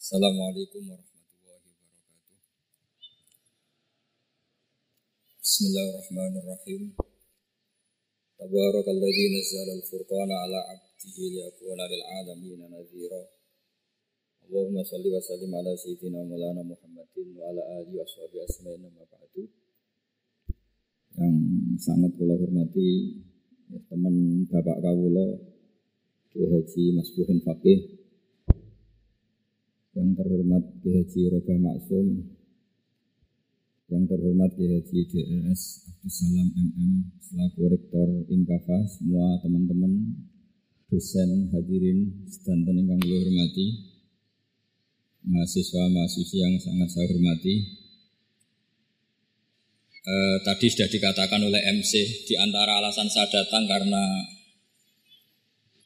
Assalamualaikum warahmatullahi wabarakatuh. Bismillahirrahmanirrahim. Tabarakalladzi nazzala al-furqana ala 'abdihi liyakuna lil nadhira. Allahumma shalli wa sallim ala sayyidina Maulana Muhammadin wa ala alihi wa sahbihi asma'in ma ba'du. Yang sangat kula hormati teman Bapak kawula Haji Mas Buhin Fakih yang terhormat Ki Haji Roba Maksum, yang terhormat Ki Haji DRS Abdus Salam MM selaku Rektor Inkafa, semua teman-teman dosen hadirin sedanten ingkang kula hormati, mahasiswa-mahasiswi yang sangat saya hormati. Eh, tadi sudah dikatakan oleh MC di antara alasan saya datang karena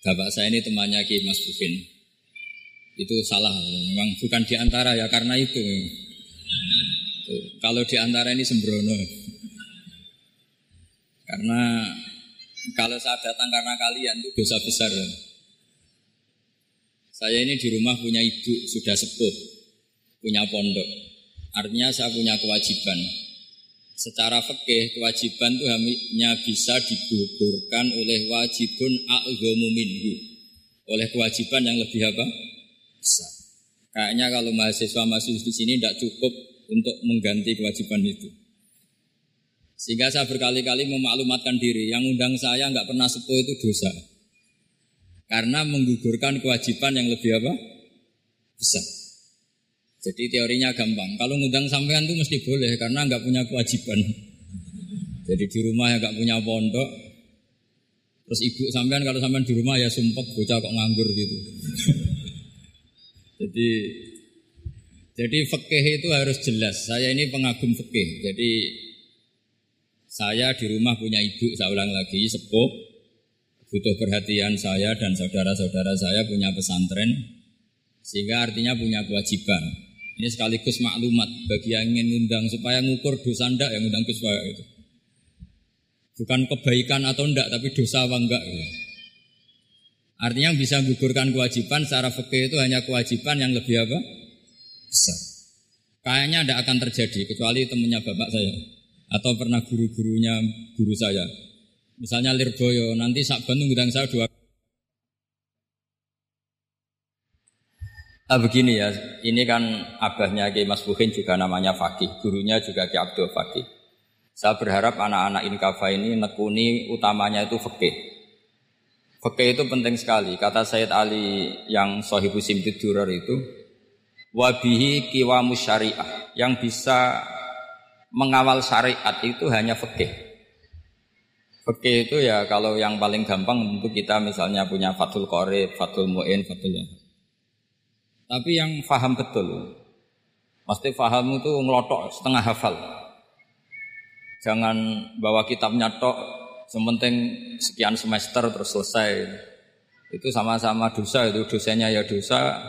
bapak saya ini temannya Ki Mas Bukin itu salah. Memang bukan di antara ya karena itu. Kalau di antara ini sembrono. Karena kalau saya datang karena kalian itu dosa besar. Saya ini di rumah punya ibu sudah sepuh punya pondok. Artinya saya punya kewajiban. Secara fikih kewajiban itu hanya bisa digugurkan oleh wajibun a'zamu minhu. Oleh kewajiban yang lebih apa? Besar. Kayaknya kalau mahasiswa-mahasiswa di sini tidak cukup untuk mengganti kewajiban itu. Sehingga saya berkali-kali memaklumatkan diri, yang undang saya nggak pernah sepuh itu dosa. Karena menggugurkan kewajiban yang lebih apa? Besar. Jadi teorinya gampang. Kalau ngundang sampean itu mesti boleh karena nggak punya kewajiban. Jadi di rumah ya nggak punya pondok. Terus ibu sampean kalau sampean di rumah ya sumpah bocah kok nganggur gitu. Jadi jadi fikih itu harus jelas. Saya ini pengagum fikih. Jadi saya di rumah punya ibu, saya ulang lagi, sepuh, butuh perhatian saya dan saudara-saudara saya punya pesantren, sehingga artinya punya kewajiban. Ini sekaligus maklumat bagi yang ingin ngundang supaya ngukur dosa ndak yang ngundang Gus itu. Bukan kebaikan atau ndak, tapi dosa apa enggak. Gitu. Artinya bisa gugurkan kewajiban secara fikih itu hanya kewajiban yang lebih apa? Besar. Kayaknya tidak akan terjadi kecuali temannya bapak saya atau pernah guru-gurunya guru saya. Misalnya Lirboyo, nanti Sakban ngundang saya dua Nah begini ya, ini kan abahnya Ki Mas Buhin juga namanya Fakih, gurunya juga Ki Abdul Fakih. Saya berharap anak-anak Inkafa ini nekuni utamanya itu fikih. Fakih itu penting sekali. Kata Sayyid Ali yang Sohibu Simtid Durar itu, wabihi kiwamu syariah. Yang bisa mengawal syariat itu hanya fakih. Fakih itu ya kalau yang paling gampang tentu kita misalnya punya Fathul Qorib, Fathul Mu'in, Wahab. Tapi yang faham betul, pasti faham itu ngelotok setengah hafal. Jangan bawa kitabnya tok sementing sekian semester terus selesai. Itu sama-sama dosa itu dosennya ya dosa,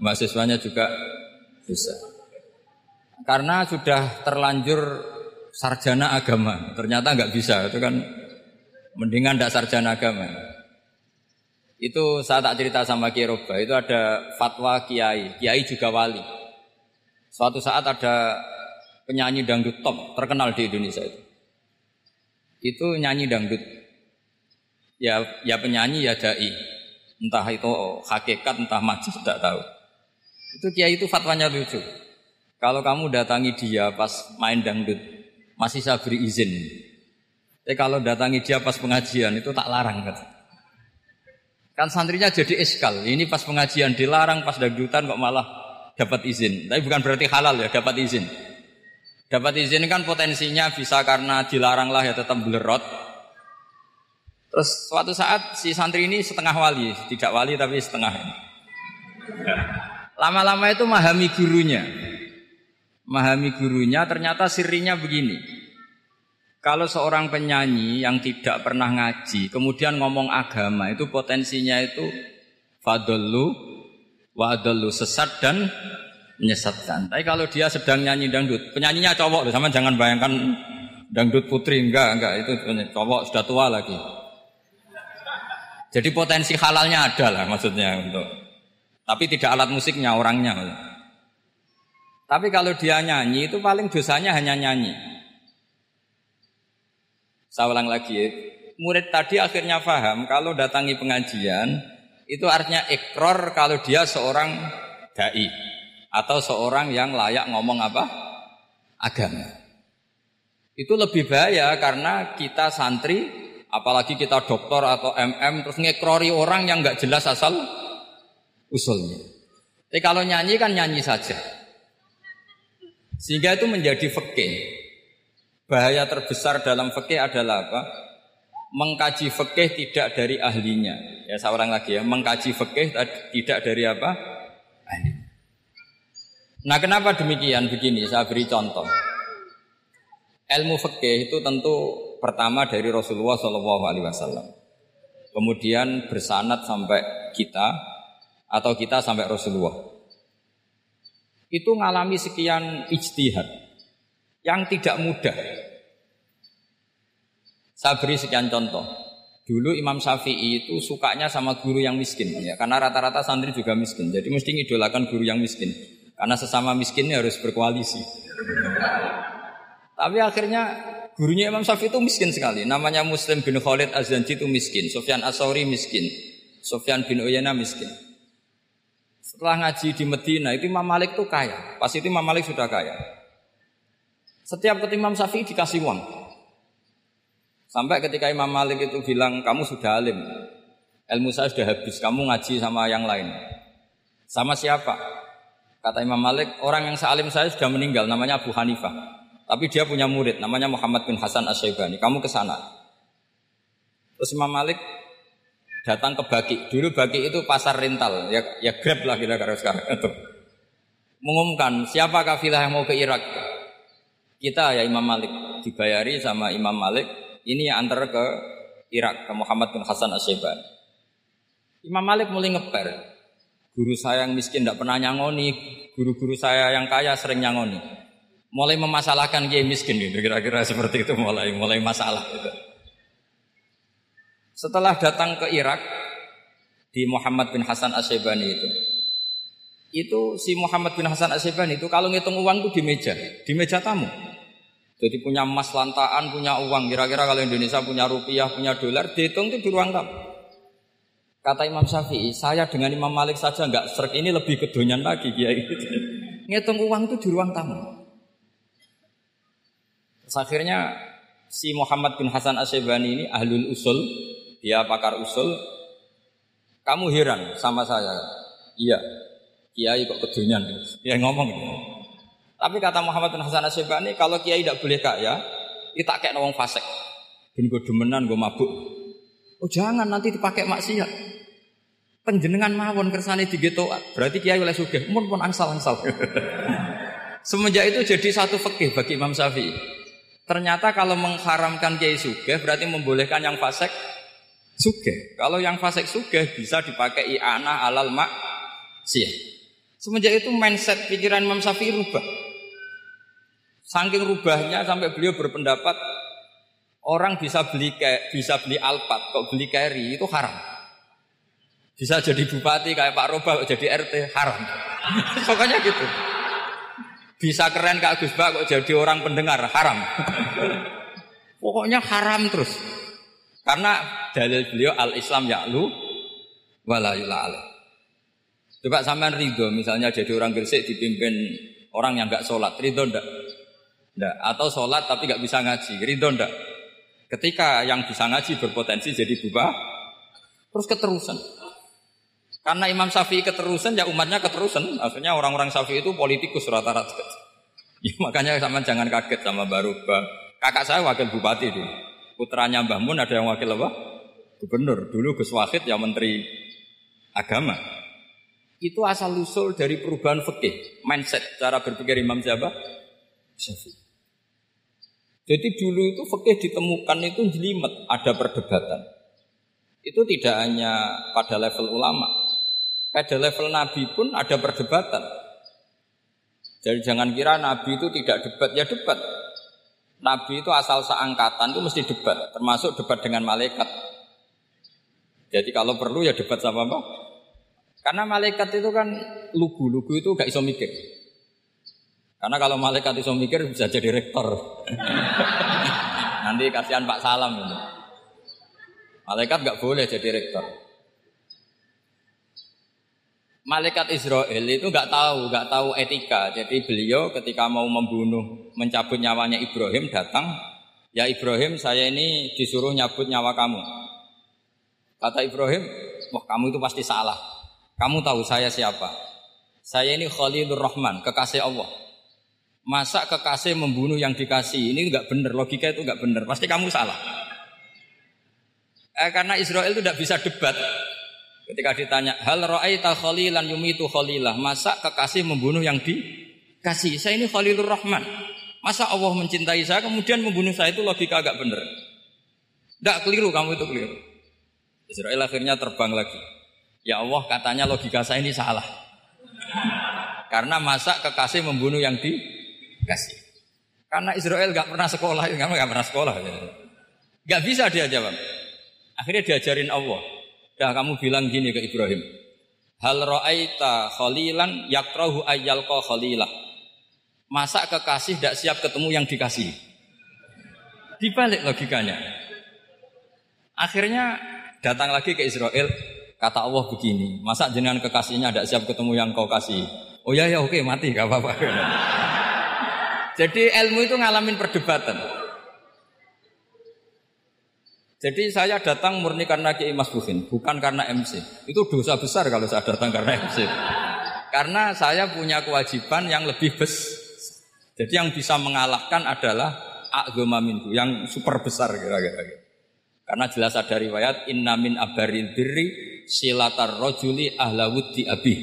mahasiswanya juga dosa. Karena sudah terlanjur sarjana agama, ternyata nggak bisa itu kan mendingan tidak sarjana agama. Itu saya tak cerita sama Kiai Roba, itu ada fatwa Kiai, Kiai juga wali. Suatu saat ada penyanyi dangdut top terkenal di Indonesia itu itu nyanyi dangdut. Ya ya penyanyi ya dai. Entah itu hakikat entah majis tidak tahu. Itu kiai itu fatwanya lucu. Kalau kamu datangi dia pas main dangdut, masih saya beri izin. Tapi kalau datangi dia pas pengajian itu tak larang kan. Kan santrinya jadi eskal. Ini pas pengajian dilarang, pas dangdutan kok malah dapat izin. Tapi bukan berarti halal ya, dapat izin. Dapat izin kan potensinya bisa karena dilarang lah ya tetap belerot. Terus suatu saat si santri ini setengah wali, tidak wali tapi setengah. Lama-lama itu memahami gurunya. Memahami gurunya ternyata sirinya begini. Kalau seorang penyanyi yang tidak pernah ngaji, kemudian ngomong agama, itu potensinya itu fadlu, wadlu sesat dan menyesatkan. Tapi kalau dia sedang nyanyi dangdut, penyanyinya cowok loh, sama jangan bayangkan dangdut putri enggak, enggak itu cowok sudah tua lagi. Jadi potensi halalnya ada lah maksudnya untuk tapi tidak alat musiknya orangnya. Tapi kalau dia nyanyi itu paling dosanya hanya nyanyi. Saya ulang lagi, murid tadi akhirnya paham kalau datangi pengajian itu artinya ekor kalau dia seorang dai atau seorang yang layak ngomong apa agama. Itu lebih bahaya karena kita santri, apalagi kita dokter atau MM terus ngekrori orang yang nggak jelas asal usulnya. Tapi kalau nyanyi kan nyanyi saja. Sehingga itu menjadi fikih. Bahaya terbesar dalam fikih adalah apa? Mengkaji fikih tidak dari ahlinya. Ya seorang lagi ya, mengkaji fikih tidak dari apa? Nah kenapa demikian? Begini, saya beri contoh. Ilmu fikih itu tentu pertama dari Rasulullah Shallallahu Alaihi Wasallam. Kemudian bersanat sampai kita atau kita sampai Rasulullah. Itu mengalami sekian ijtihad yang tidak mudah. Saya beri sekian contoh. Dulu Imam Syafi'i itu sukanya sama guru yang miskin ya, karena rata-rata santri juga miskin. Jadi mesti ngidolakan guru yang miskin. Karena sesama miskinnya harus berkoalisi. Tapi akhirnya gurunya Imam Syafi'i itu miskin sekali. Namanya Muslim bin Khalid Az-Zanji itu miskin. Sofyan Asauri miskin. Sofyan bin Uyana miskin. Setelah ngaji di Medina itu Imam Malik itu kaya. Pas itu Imam Malik sudah kaya. Setiap ketemu Imam Syafi'i dikasih uang. Sampai ketika Imam Malik itu bilang, kamu sudah alim. Ilmu saya sudah habis, kamu ngaji sama yang lain. Sama siapa? Kata Imam Malik, orang yang sealim saya sudah meninggal, namanya Abu Hanifah. Tapi dia punya murid, namanya Muhammad bin Hasan Asyaibani. Kamu ke sana. Terus Imam Malik datang ke Baki. Dulu Baki itu pasar rental, ya, ya grab lah kita kalau sekarang itu. Mengumumkan siapa kafilah yang mau ke Irak. Kita ya Imam Malik dibayari sama Imam Malik. Ini antar ke Irak ke Muhammad bin Hasan Asyibani. Imam Malik mulai ngeper. Guru saya yang miskin tidak pernah nyangoni, guru-guru saya yang kaya sering nyangoni. Mulai memasalahkan dia miskin gitu, kira-kira seperti itu mulai mulai masalah gitu. Setelah datang ke Irak di Muhammad bin Hasan Asyibani itu, itu si Muhammad bin Hasan Asyibani itu kalau ngitung uang itu di meja, di meja tamu. Jadi punya emas lantaan, punya uang. Kira-kira kalau Indonesia punya rupiah, punya dolar, dihitung itu di ruang tamu. Kata Imam Syafi'i, saya dengan Imam Malik saja nggak serik ini lebih kedonyan lagi kiai. Ngitung uang itu di ruang tamu. Terus akhirnya si Muhammad bin Hasan Asyibani ini ahlul usul, dia pakar usul. Kamu heran sama saya? Iya. Kiai kok kedunyan? Dia ngomong gitu. Tapi kata Muhammad bin Hasan Asyibani, kalau kiai tidak boleh kaya, kita kayak nawang fasek. Ben gue demenan, gue mabuk. Oh jangan nanti dipakai maksiat. Penjenengan mawon kersane digeto, berarti kiai oleh sugih. Mun pun angsal-angsal. Semenjak itu jadi satu fikih bagi Imam Syafi'i. Ternyata kalau mengharamkan kiai sugih berarti membolehkan yang fasek sugih. Kalau yang fasek sugih bisa dipakai i'anah alal mak sih. Semenjak itu mindset pikiran Imam Syafi'i rubah. Saking rubahnya sampai beliau berpendapat orang bisa beli kayak bisa beli alpat kok beli carry itu haram. Bisa jadi bupati kayak Pak Roba jadi RT haram. Pokoknya gitu. Bisa keren Kak Gus Bak kok jadi orang pendengar haram. Pokoknya haram terus. Karena dalil beliau al-Islam ya'lu wala yula'ala. Coba sampean ridho misalnya jadi orang Gresik dipimpin orang yang nggak sholat, ridho ndak? Ndak. Atau sholat tapi nggak bisa ngaji, ridho ndak? Ketika yang bisa ngaji berpotensi jadi bubah, terus keterusan. Karena Imam Syafi'i keterusan, ya umatnya keterusan. Akhirnya orang-orang Syafi'i itu politikus rata-rata. Ya, makanya sama jangan kaget sama baru Kakak saya wakil bupati dulu. Putranya Mbah Mun ada yang wakil apa? Gubernur. Dulu Gus Wahid yang menteri agama. Itu asal usul dari perubahan fikih, mindset cara berpikir Imam siapa? Syafi'i. Jadi dulu itu fikih ditemukan itu jelimet, ada perdebatan. Itu tidak hanya pada level ulama, pada level nabi pun ada perdebatan. Jadi jangan kira nabi itu tidak debat, ya debat. Nabi itu asal seangkatan itu mesti debat, termasuk debat dengan malaikat. Jadi kalau perlu ya debat sama apa? Karena malaikat itu kan lugu-lugu itu gak iso mikir. Karena kalau malaikat itu mikir bisa jadi rektor. Nanti kasihan Pak Salam ini. Malaikat nggak boleh jadi rektor. Malaikat Israel itu nggak tahu, nggak tahu etika. Jadi beliau ketika mau membunuh, mencabut nyawanya Ibrahim datang, ya Ibrahim saya ini disuruh nyabut nyawa kamu. Kata Ibrahim, wah kamu itu pasti salah. Kamu tahu saya siapa? Saya ini Khalilur Rahman, kekasih Allah. Masa kekasih membunuh yang dikasih? Ini nggak benar, logika itu nggak benar. Pasti kamu salah. Eh, karena Israel itu tidak bisa debat. Ketika ditanya, hal ra'aita khalilan yumitu khalilah. Masa kekasih membunuh yang dikasih? Saya ini Khalilur Rahman. Masa Allah mencintai saya kemudian membunuh saya itu logika agak benar. Tidak keliru kamu itu keliru. Israel akhirnya terbang lagi. Ya Allah katanya logika saya ini salah. Karena masa kekasih membunuh yang dikasih. Karena Israel gak pernah sekolah, kamu gak pernah sekolah. Gak bisa dia jawab. Akhirnya diajarin Allah. Dah kamu bilang gini ke Ibrahim. Hal ra'aita khalilan yakrahu ayyalqa khalilah. Masa kekasih tidak siap ketemu yang dikasih? Dibalik logikanya. Akhirnya datang lagi ke Israel, kata Allah begini, masa jenengan kekasihnya tidak siap ketemu yang kau kasih? Oh ya ya oke mati gak apa-apa. Jadi ilmu itu ngalamin perdebatan. Jadi saya datang murni karena Kiai Mas Bukin, bukan karena MC. Itu dosa besar kalau saya datang karena MC. Karena saya punya kewajiban yang lebih bes. Jadi yang bisa mengalahkan adalah agama minggu yang super besar kira-kira. Karena jelas ada riwayat inna min abaril birri silatar rojuli ahlawuddi abi.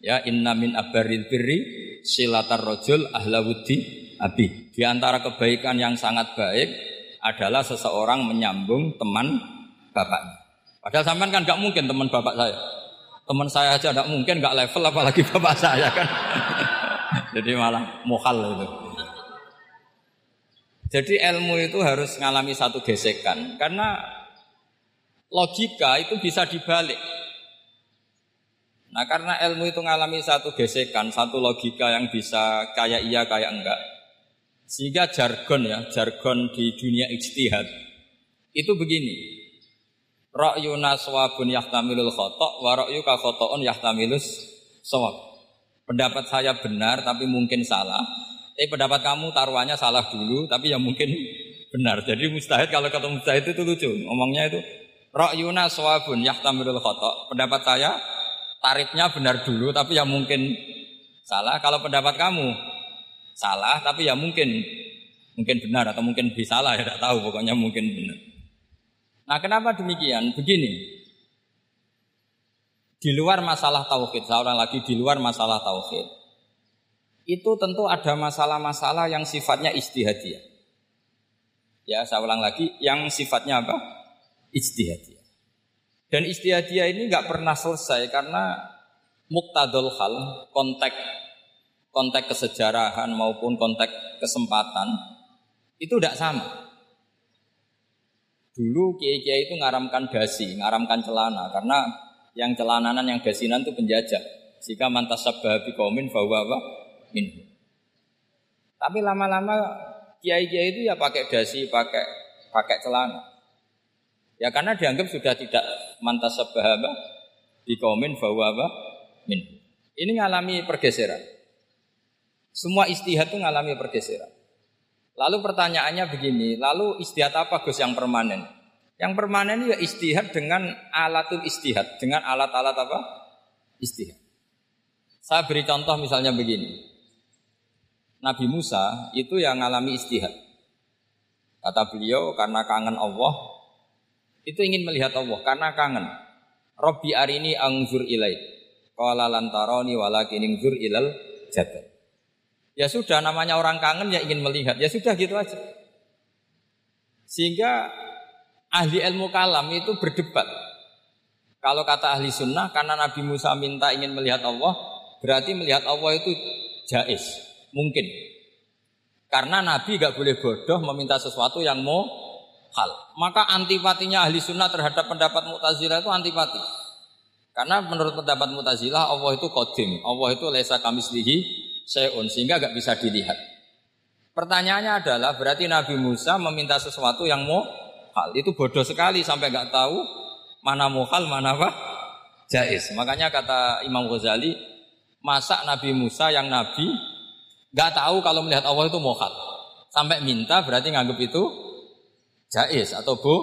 Ya inna min abaril birri silatar rojul ahlawuddi abi. Di antara kebaikan yang sangat baik adalah seseorang menyambung teman bapaknya. Padahal sampean kan nggak mungkin teman bapak saya. Teman saya aja nggak mungkin nggak level apalagi bapak saya kan. Jadi malah mokal itu. Jadi ilmu itu harus mengalami satu gesekan karena logika itu bisa dibalik. Nah karena ilmu itu mengalami satu gesekan, satu logika yang bisa kayak iya kayak enggak. Sehingga jargon ya, jargon di dunia ijtihad itu begini. Ra'yuna sawabun yahtamilul khotok, wa ra'yuka khotokun yahtamilus sawab. Pendapat saya benar tapi mungkin salah. Eh pendapat kamu taruhannya salah dulu tapi ya mungkin benar. Jadi mustahid kalau kata mustahid itu lucu. Ngomongnya itu Ra'yuna sawabun yahtamilul khotok. Pendapat saya tarifnya benar dulu tapi ya mungkin salah. Kalau pendapat kamu salah tapi ya mungkin mungkin benar atau mungkin bisa salah ya tidak tahu pokoknya mungkin benar. Nah kenapa demikian? Begini, di luar masalah tauhid, seorang lagi di luar masalah tauhid, itu tentu ada masalah-masalah yang sifatnya istihadiyah. Ya, saya ulang lagi, yang sifatnya apa? Istihadiyah. Dan istihadiyah ini nggak pernah selesai karena muktadul hal, konteks konteks kesejarahan maupun konteks kesempatan itu tidak sama. Dulu kiai-kiai itu ngaramkan dasi, ngaramkan celana karena yang celananan yang dasinan itu penjajah. Jika mantas sabah kaumin bahwa apa? Min. Tapi lama-lama kiai-kiai itu ya pakai dasi, pakai pakai celana. Ya karena dianggap sudah tidak mantas sabah apa? kaumin bahwa apa? Min. Ini ngalami pergeseran. Semua istihad itu mengalami pergeseran. Lalu pertanyaannya begini, lalu istihad apa Gus yang permanen? Yang permanen ya istihad dengan alatul istihad, dengan alat-alat apa? Istihad. Saya beri contoh misalnya begini. Nabi Musa itu yang mengalami istihad. Kata beliau karena kangen Allah, itu ingin melihat Allah karena kangen. Robbi arini angzur ilai. Qala lantaroni walakin ingzur ilal jabal. Ya sudah namanya orang kangen ya ingin melihat. Ya sudah gitu aja. Sehingga ahli ilmu kalam itu berdebat. Kalau kata ahli sunnah karena Nabi Musa minta ingin melihat Allah, berarti melihat Allah itu jais, mungkin. Karena Nabi gak boleh bodoh meminta sesuatu yang mau hal. Maka antipatinya ahli sunnah terhadap pendapat Mu'tazilah itu antipati. Karena menurut pendapat Mu'tazilah Allah itu kodim, Allah itu lesa kamislihi seun sehingga nggak bisa dilihat. Pertanyaannya adalah berarti Nabi Musa meminta sesuatu yang mau hal itu bodoh sekali sampai nggak tahu mana muhal mana apa jais. Makanya kata Imam Ghazali masa Nabi Musa yang Nabi nggak tahu kalau melihat Allah itu muhal sampai minta berarti nganggap itu jais atau bu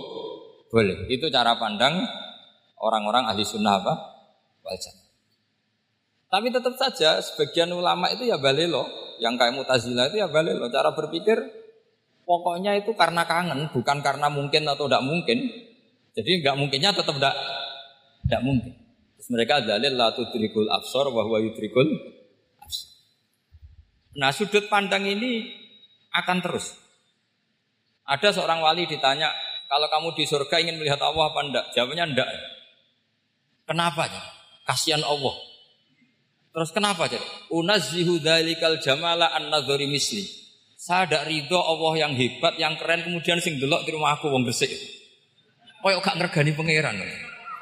boleh. Itu cara pandang orang-orang ahli sunnah apa wajah. Tapi tetap saja sebagian ulama itu ya balelo yang kayak mutazila itu ya balik loh. Cara berpikir pokoknya itu karena kangen bukan karena mungkin atau tidak mungkin. Jadi nggak mungkinnya tetap tidak tidak mungkin. Terus mereka dalil la tudrikul absor wa huwa yudrikul absor. Nah sudut pandang ini akan terus. Ada seorang wali ditanya kalau kamu di surga ingin melihat Allah apa enggak jawabnya enggak kenapa? Kasihan Allah Terus kenapa jadi? Unazzihu dzalikal jamala an nadzari misli. Saya tidak ridho Allah yang hebat, yang keren kemudian sing delok di rumah aku wong gresik. Koyok gak ngergani pangeran.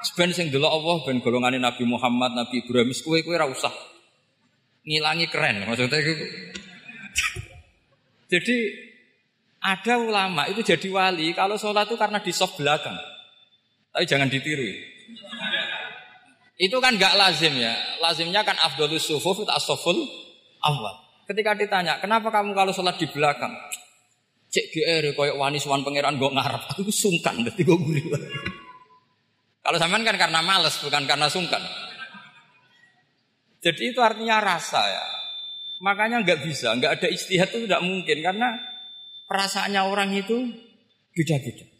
Sebenarnya sing delok Allah ben golongane Nabi Muhammad, Nabi Ibrahim, kowe kowe ora usah ngilangi keren maksudnya itu. jadi ada ulama itu jadi wali kalau sholat itu karena di soft belakang. Tapi jangan ditiru. Itu kan gak lazim ya. Lazimnya kan afdolus sufuf itu asoful awal. Ketika ditanya, kenapa kamu kalau sholat di belakang? Cek GR koyok wani suan pangeran gue ngarep. Aku sungkan, berarti gue gurih. Kalau sampean kan karena males, bukan karena sungkan. Jadi itu artinya rasa ya. Makanya nggak bisa, nggak ada istihad itu tidak mungkin karena perasaannya orang itu beda-beda.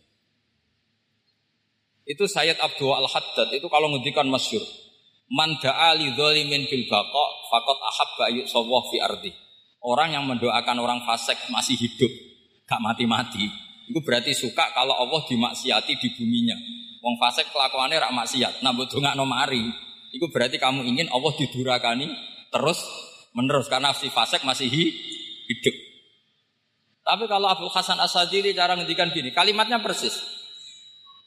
Itu Sayyid Abdul Al-Haddad itu kalau ngendikan masyur. Man da'a li dzalimin bil baqa faqad ahabba yu'sawah fi ardi. Orang yang mendoakan orang fasik masih hidup, gak mati-mati. Itu berarti suka kalau Allah dimaksiati di buminya. Wong fasik kelakuannya rak maksiat. Nah mbok dongakno mari. Itu berarti kamu ingin Allah didurakani terus menerus karena si fasik masih hidup. Tapi kalau Abdul Hasan Asadili cara ngendikan gini, kalimatnya persis.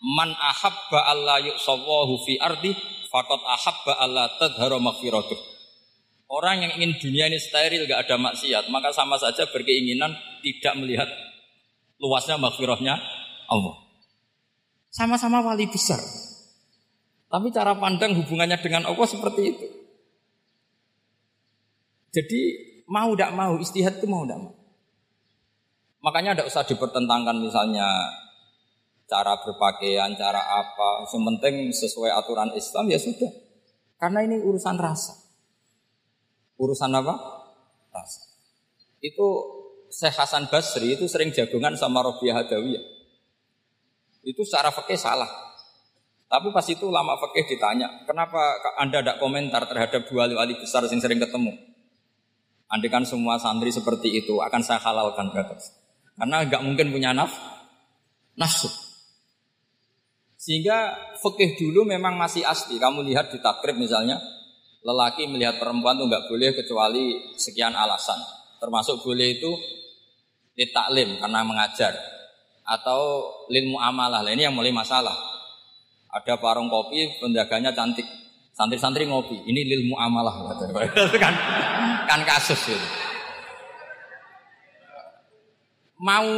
Man ahabba Allah yu'sawahu fi ardi fakot ahabba Allah tadhara maghfiratuh. Orang yang ingin dunia ini steril gak ada maksiat, maka sama saja berkeinginan tidak melihat luasnya maghfirahnya Allah. Sama-sama wali besar. Tapi cara pandang hubungannya dengan Allah seperti itu. Jadi mau tidak mau istihad itu mau tidak mau. Makanya tidak usah dipertentangkan misalnya cara berpakaian, cara apa, yang penting sesuai aturan Islam ya sudah. Karena ini urusan rasa. Urusan apa? Rasa. Itu Syekh Hasan Basri itu sering jagungan sama Robiah Hadawiyah. Itu secara fakih salah. Tapi pas itu lama fakih ditanya, kenapa anda tidak komentar terhadap dua wali besar yang sering ketemu? Andikan semua santri seperti itu akan saya halalkan kata. Karena nggak mungkin punya naf, nafsu. Sehingga fikih dulu memang masih asli. Kamu lihat di takrib misalnya, lelaki melihat perempuan itu nggak boleh kecuali sekian alasan. Termasuk boleh itu ditaklim karena mengajar atau lilmu amalah. Ini yang mulai masalah. Ada warung kopi, penjaganya cantik. Santri-santri ngopi, ini lilmu amalah. kan, kan kasus itu. Mau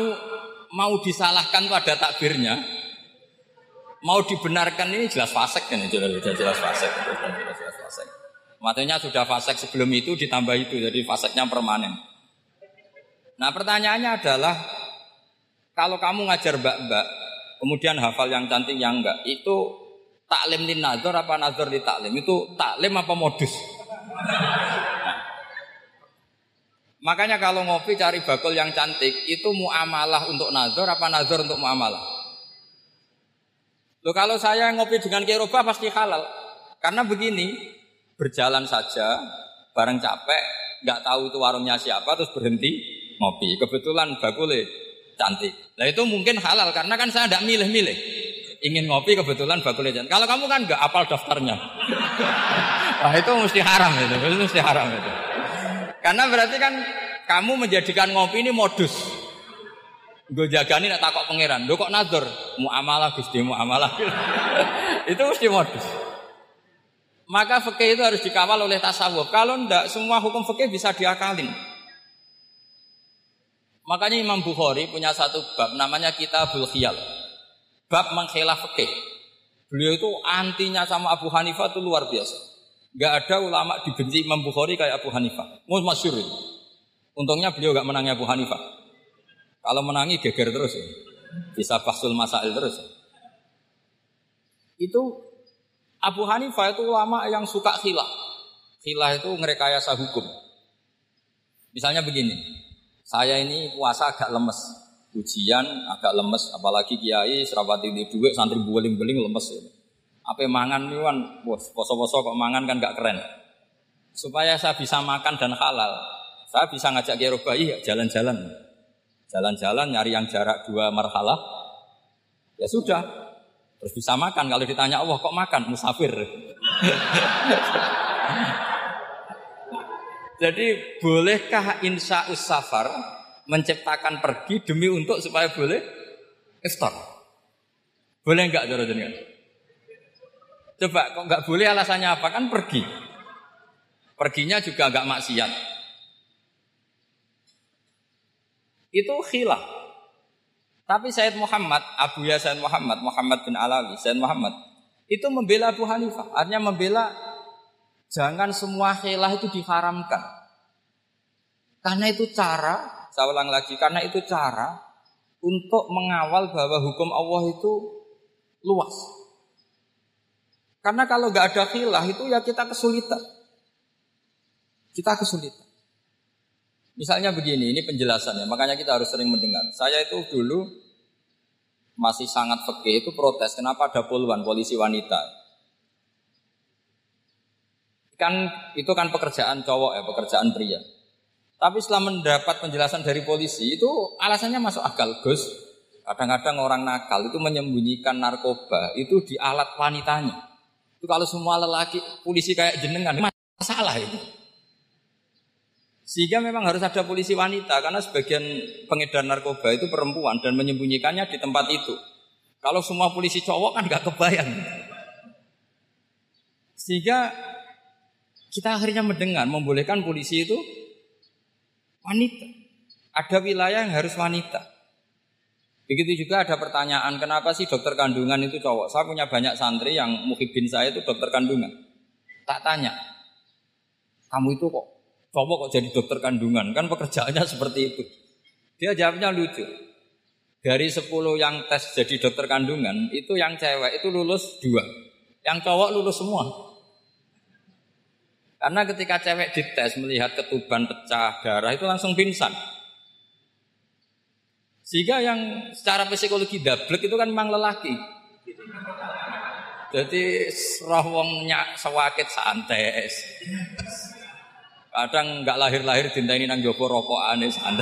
mau disalahkan tuh ada takbirnya, mau dibenarkan ini jelas fasek kan jelas jelas, jelas fasek jelas, jelas fasek matanya sudah fasek sebelum itu ditambah itu jadi faseknya permanen. Nah pertanyaannya adalah kalau kamu ngajar mbak-mbak kemudian hafal yang cantik yang enggak itu taklim di nazar apa nazar di taklim? Itu taklim apa modus? Makanya kalau ngopi cari bakul yang cantik itu muamalah untuk nazar apa nazar untuk muamalah Loh kalau saya ngopi dengan keroba pasti halal. Karena begini, berjalan saja, bareng capek, nggak tahu itu warungnya siapa, terus berhenti ngopi. Kebetulan bakule cantik. Nah itu mungkin halal karena kan saya tidak milih-milih. Ingin ngopi kebetulan bakule cantik. Kalau kamu kan nggak apal daftarnya. Wah itu mesti haram itu mesti haram itu. Karena berarti kan kamu menjadikan ngopi ini modus. Gue jagani nak takok pangeran. Lo kok nazar? Muamalah Gusti, muamalah. itu mesti modus. Maka fikih itu harus dikawal oleh tasawuf. Kalau ndak semua hukum fikih bisa diakalin. Makanya Imam Bukhari punya satu bab namanya Kitabul Khiyal. Bab mengkhilaf fikih. Beliau itu antinya sama Abu Hanifah itu luar biasa. Gak ada ulama dibenci Imam Bukhari kayak Abu Hanifah. Mau masyur. Untungnya beliau gak menangi Abu Hanifah. Kalau menangi geger terus ya. Bisa bahsul masail terus ya. Itu Abu Hanifah itu ulama yang suka khilah. Khilah itu ngerekayasa hukum. Misalnya begini, saya ini puasa agak lemes, ujian agak lemes, apalagi kiai serapati di duit, santri buling-buling lemes. Ya. Apa mangan nih kan, poso-poso kok mangan kan gak keren. Supaya saya bisa makan dan halal, saya bisa ngajak kiai robai ya jalan-jalan. Jalan-jalan nyari yang jarak dua marhalah, ya sudah, Terus bisa makan kalau ditanya Allah kok makan musafir. Jadi bolehkah insya safar menciptakan pergi demi untuk supaya boleh iftar? Boleh enggak cara jenengan? Coba kok enggak boleh alasannya apa? Kan pergi. Perginya juga enggak maksiat. Itu khilaf. Tapi Said Muhammad, Abu Ya Said Muhammad, Muhammad bin Alawi, Said Muhammad, itu membela Abu Hanifah. Artinya membela jangan semua khilaf itu diharamkan. Karena itu cara, saya ulang lagi, karena itu cara untuk mengawal bahwa hukum Allah itu luas. Karena kalau nggak ada khilaf itu ya kita kesulitan. Kita kesulitan. Misalnya begini, ini penjelasannya, makanya kita harus sering mendengar. Saya itu dulu masih sangat fakih itu protes kenapa ada puluhan polisi wanita? Kan itu kan pekerjaan cowok ya pekerjaan pria. Tapi setelah mendapat penjelasan dari polisi itu alasannya masuk akal Gus. Kadang-kadang orang nakal itu menyembunyikan narkoba itu di alat wanitanya. Itu kalau semua lelaki polisi kayak jenengan masalah itu sehingga memang harus ada polisi wanita karena sebagian pengedar narkoba itu perempuan dan menyembunyikannya di tempat itu. Kalau semua polisi cowok kan nggak kebayang. Sehingga kita akhirnya mendengar membolehkan polisi itu wanita. Ada wilayah yang harus wanita. Begitu juga ada pertanyaan, kenapa sih dokter kandungan itu cowok? Saya punya banyak santri yang muhibin saya itu dokter kandungan. Tak tanya, kamu itu kok cowok kok jadi dokter kandungan? Kan pekerjaannya seperti itu. Dia jawabnya lucu. Dari 10 yang tes jadi dokter kandungan itu yang cewek itu lulus dua. Yang cowok lulus semua. Karena ketika cewek dites melihat ketuban pecah darah itu langsung pingsan. Sehingga yang secara psikologi dablek itu kan memang lelaki. Jadi roh wongnya sewakit santai Kadang nggak lahir-lahir cinta ini nang jopo rokok aneh anda.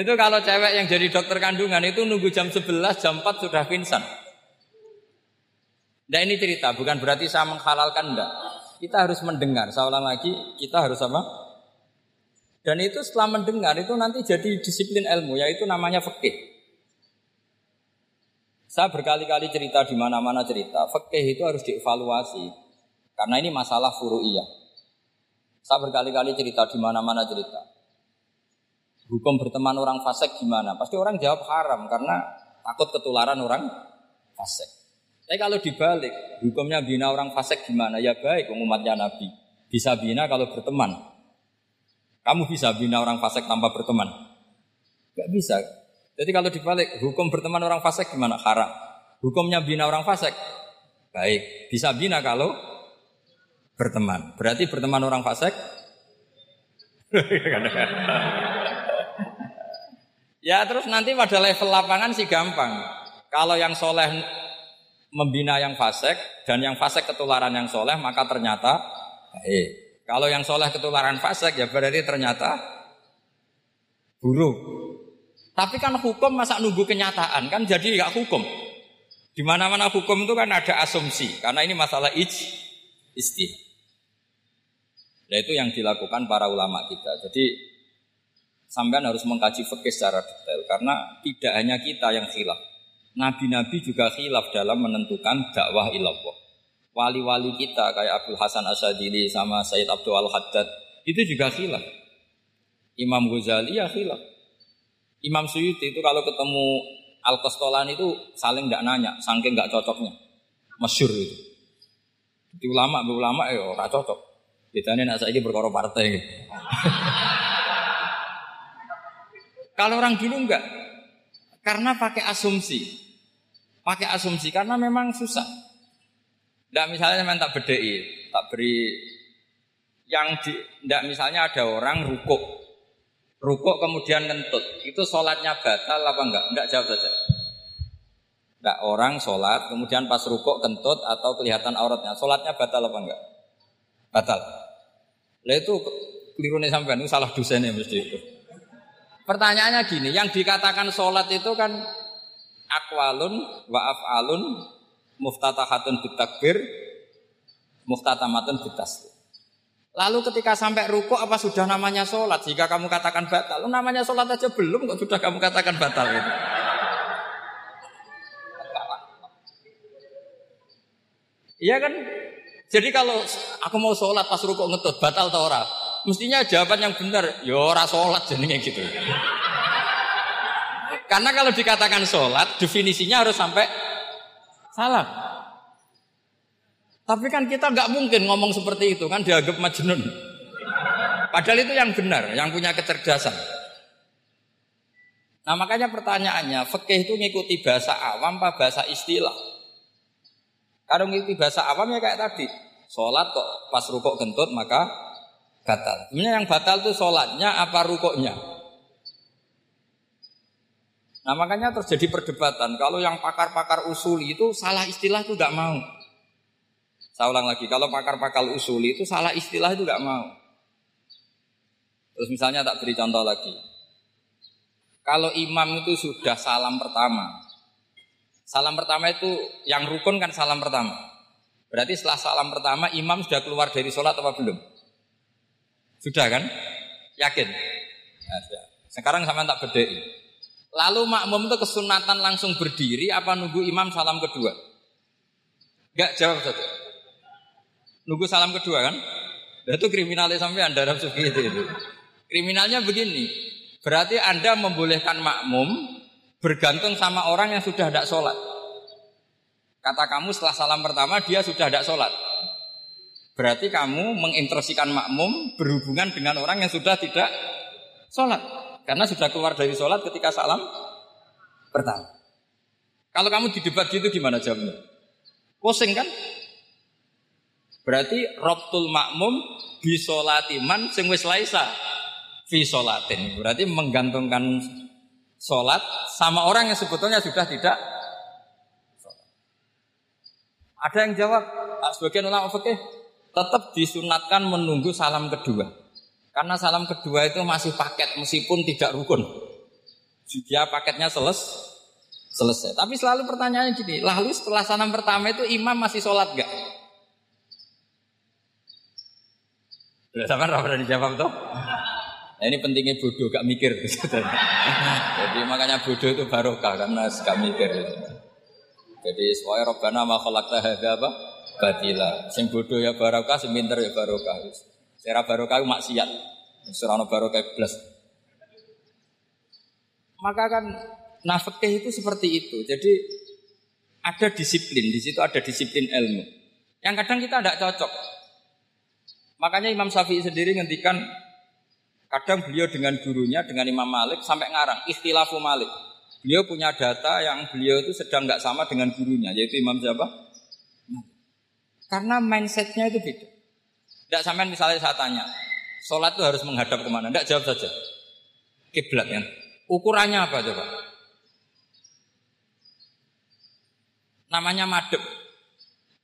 itu kalau cewek yang jadi dokter kandungan itu nunggu jam 11, jam 4 sudah pingsan. Nah ini cerita, bukan berarti saya menghalalkan enggak. Kita harus mendengar, saya ulang lagi, kita harus apa? Dan itu setelah mendengar itu nanti jadi disiplin ilmu, yaitu namanya fikih. Saya berkali-kali cerita di mana-mana cerita, fikih itu harus dievaluasi. Karena ini masalah furu'iyah. Saya berkali-kali cerita di mana-mana cerita. Hukum berteman orang fasik gimana? Pasti orang jawab haram karena takut ketularan orang fasik. Tapi kalau dibalik, hukumnya bina orang fasik gimana? Ya baik, umatnya Nabi. Bisa bina kalau berteman. Kamu bisa bina orang fasik tanpa berteman? Gak bisa. Jadi kalau dibalik, hukum berteman orang fasik gimana? Haram. Hukumnya bina orang fasik? Baik. Bisa bina kalau berteman. Berarti berteman orang fasik? ya terus nanti pada level lapangan sih gampang. Kalau yang soleh membina yang fasik dan yang fasik ketularan yang soleh maka ternyata baik. Kalau yang soleh ketularan fasik ya berarti ternyata buruk. Tapi kan hukum masa nunggu kenyataan kan jadi nggak hukum. Di mana-mana hukum itu kan ada asumsi karena ini masalah ij. Nah itu yang dilakukan para ulama kita. Jadi sampean harus mengkaji fikih secara detail karena tidak hanya kita yang khilaf. Nabi-nabi juga khilaf dalam menentukan dakwah ilallah. Wali-wali kita kayak Abdul Hasan Asyadili sama Sayyid Abdul Al-Haddad itu juga khilaf. Imam Ghazali ya khilaf. Imam Suyuti itu kalau ketemu Al-Qastolani itu saling tidak nanya, saking nggak cocoknya. Masyur itu. Di ulama, ulama ora cocok. Bedanya nak saya ini berkoro partai. kalau orang dulu enggak, karena pakai asumsi. Pakai asumsi karena memang susah. Tidak misalnya memang tak bedai, tak beri yang di, tidak misalnya ada orang rukuk, rukuk kemudian ngentut, itu sholatnya batal apa enggak? Enggak jawab saja. Enggak orang sholat kemudian pas rukuk kentut atau kelihatan auratnya, sholatnya batal apa enggak? Batal. Lah itu nih sampai itu salah dosennya mesti itu. Pertanyaannya gini, yang dikatakan sholat itu kan akwalun wa af'alun muftatahatun bitakbir muftatamatun bitaslim. Lalu ketika sampai ruko apa sudah namanya sholat? Jika kamu katakan batal, namanya sholat aja belum kok sudah kamu katakan batal itu. Iya kan? Jadi kalau aku mau sholat pas ruko ngetut batal atau ora? Mestinya jawaban yang benar, ya ora sholat jadinya gitu. Karena kalau dikatakan sholat, definisinya harus sampai salam. Tapi kan kita nggak mungkin ngomong seperti itu kan dianggap majnun. Padahal itu yang benar, yang punya kecerdasan. Nah makanya pertanyaannya, fikih itu ngikuti bahasa awam apa bahasa istilah? Kalau ngikuti bahasa awam ya kayak tadi, sholat kok pas rukuk gentut maka batal. Sebenarnya yang batal itu sholatnya apa rukuknya? Nah makanya terjadi perdebatan. Kalau yang pakar-pakar usuli itu salah istilah itu nggak mau. Saya ulang lagi, kalau pakar-pakar usuli itu salah istilah itu nggak mau. Terus misalnya tak beri contoh lagi. Kalau imam itu sudah salam pertama. Salam pertama itu yang rukun kan salam pertama. Berarti setelah salam pertama imam sudah keluar dari sholat apa belum? Sudah kan? Yakin? Ya, sudah. Sekarang sama tak bedai. Lalu makmum itu kesunatan langsung berdiri apa nunggu imam salam kedua? Gak jawab saja. Nunggu salam kedua kan? Dan itu kriminalnya sampai anda itu, itu. Kriminalnya begini. Berarti anda membolehkan makmum bergantung sama orang yang sudah tidak sholat. Kata kamu setelah salam pertama dia sudah tidak sholat. Berarti kamu mengintersikan makmum berhubungan dengan orang yang sudah tidak sholat. Karena sudah keluar dari sholat ketika salam pertama. Kalau kamu di debat gitu gimana jawabnya? Pusing kan? Berarti robtul makmum bisolatiman sing wis laisa fi solatin. Berarti menggantungkan sholat sama orang yang sebetulnya sudah tidak Ada yang jawab, sebagian ulama fikih tetap disunatkan menunggu salam kedua. Karena salam kedua itu masih paket meskipun tidak rukun. Dia paketnya seles, selesai. Tapi selalu pertanyaannya gini, lalu setelah salam pertama itu imam masih sholat gak? Udah sama pernah dijawab tuh? Nah, ini pentingnya bodoh, gak mikir. Jadi makanya bodoh itu barokah karena gak mikir. Jadi semuanya robbana ma khalaqta apa? batila. Sing bodoh ya barokah, sing pinter ya barokah. Sera barokah maksiat. Surano barokah plus. Maka kan nafkah itu seperti itu. Jadi ada disiplin, di situ ada disiplin ilmu. Yang kadang kita tidak cocok. Makanya Imam Syafi'i sendiri ngendikan kadang beliau dengan gurunya dengan Imam Malik sampai ngarang istilafu Malik. Beliau punya data yang beliau itu sedang nggak sama dengan gurunya, yaitu Imam siapa? Karena mindsetnya itu beda. Tidak sampai misalnya saya tanya, sholat itu harus menghadap ke mana? Tidak jawab saja. Kiblat kan. Ukurannya apa coba? Namanya madep.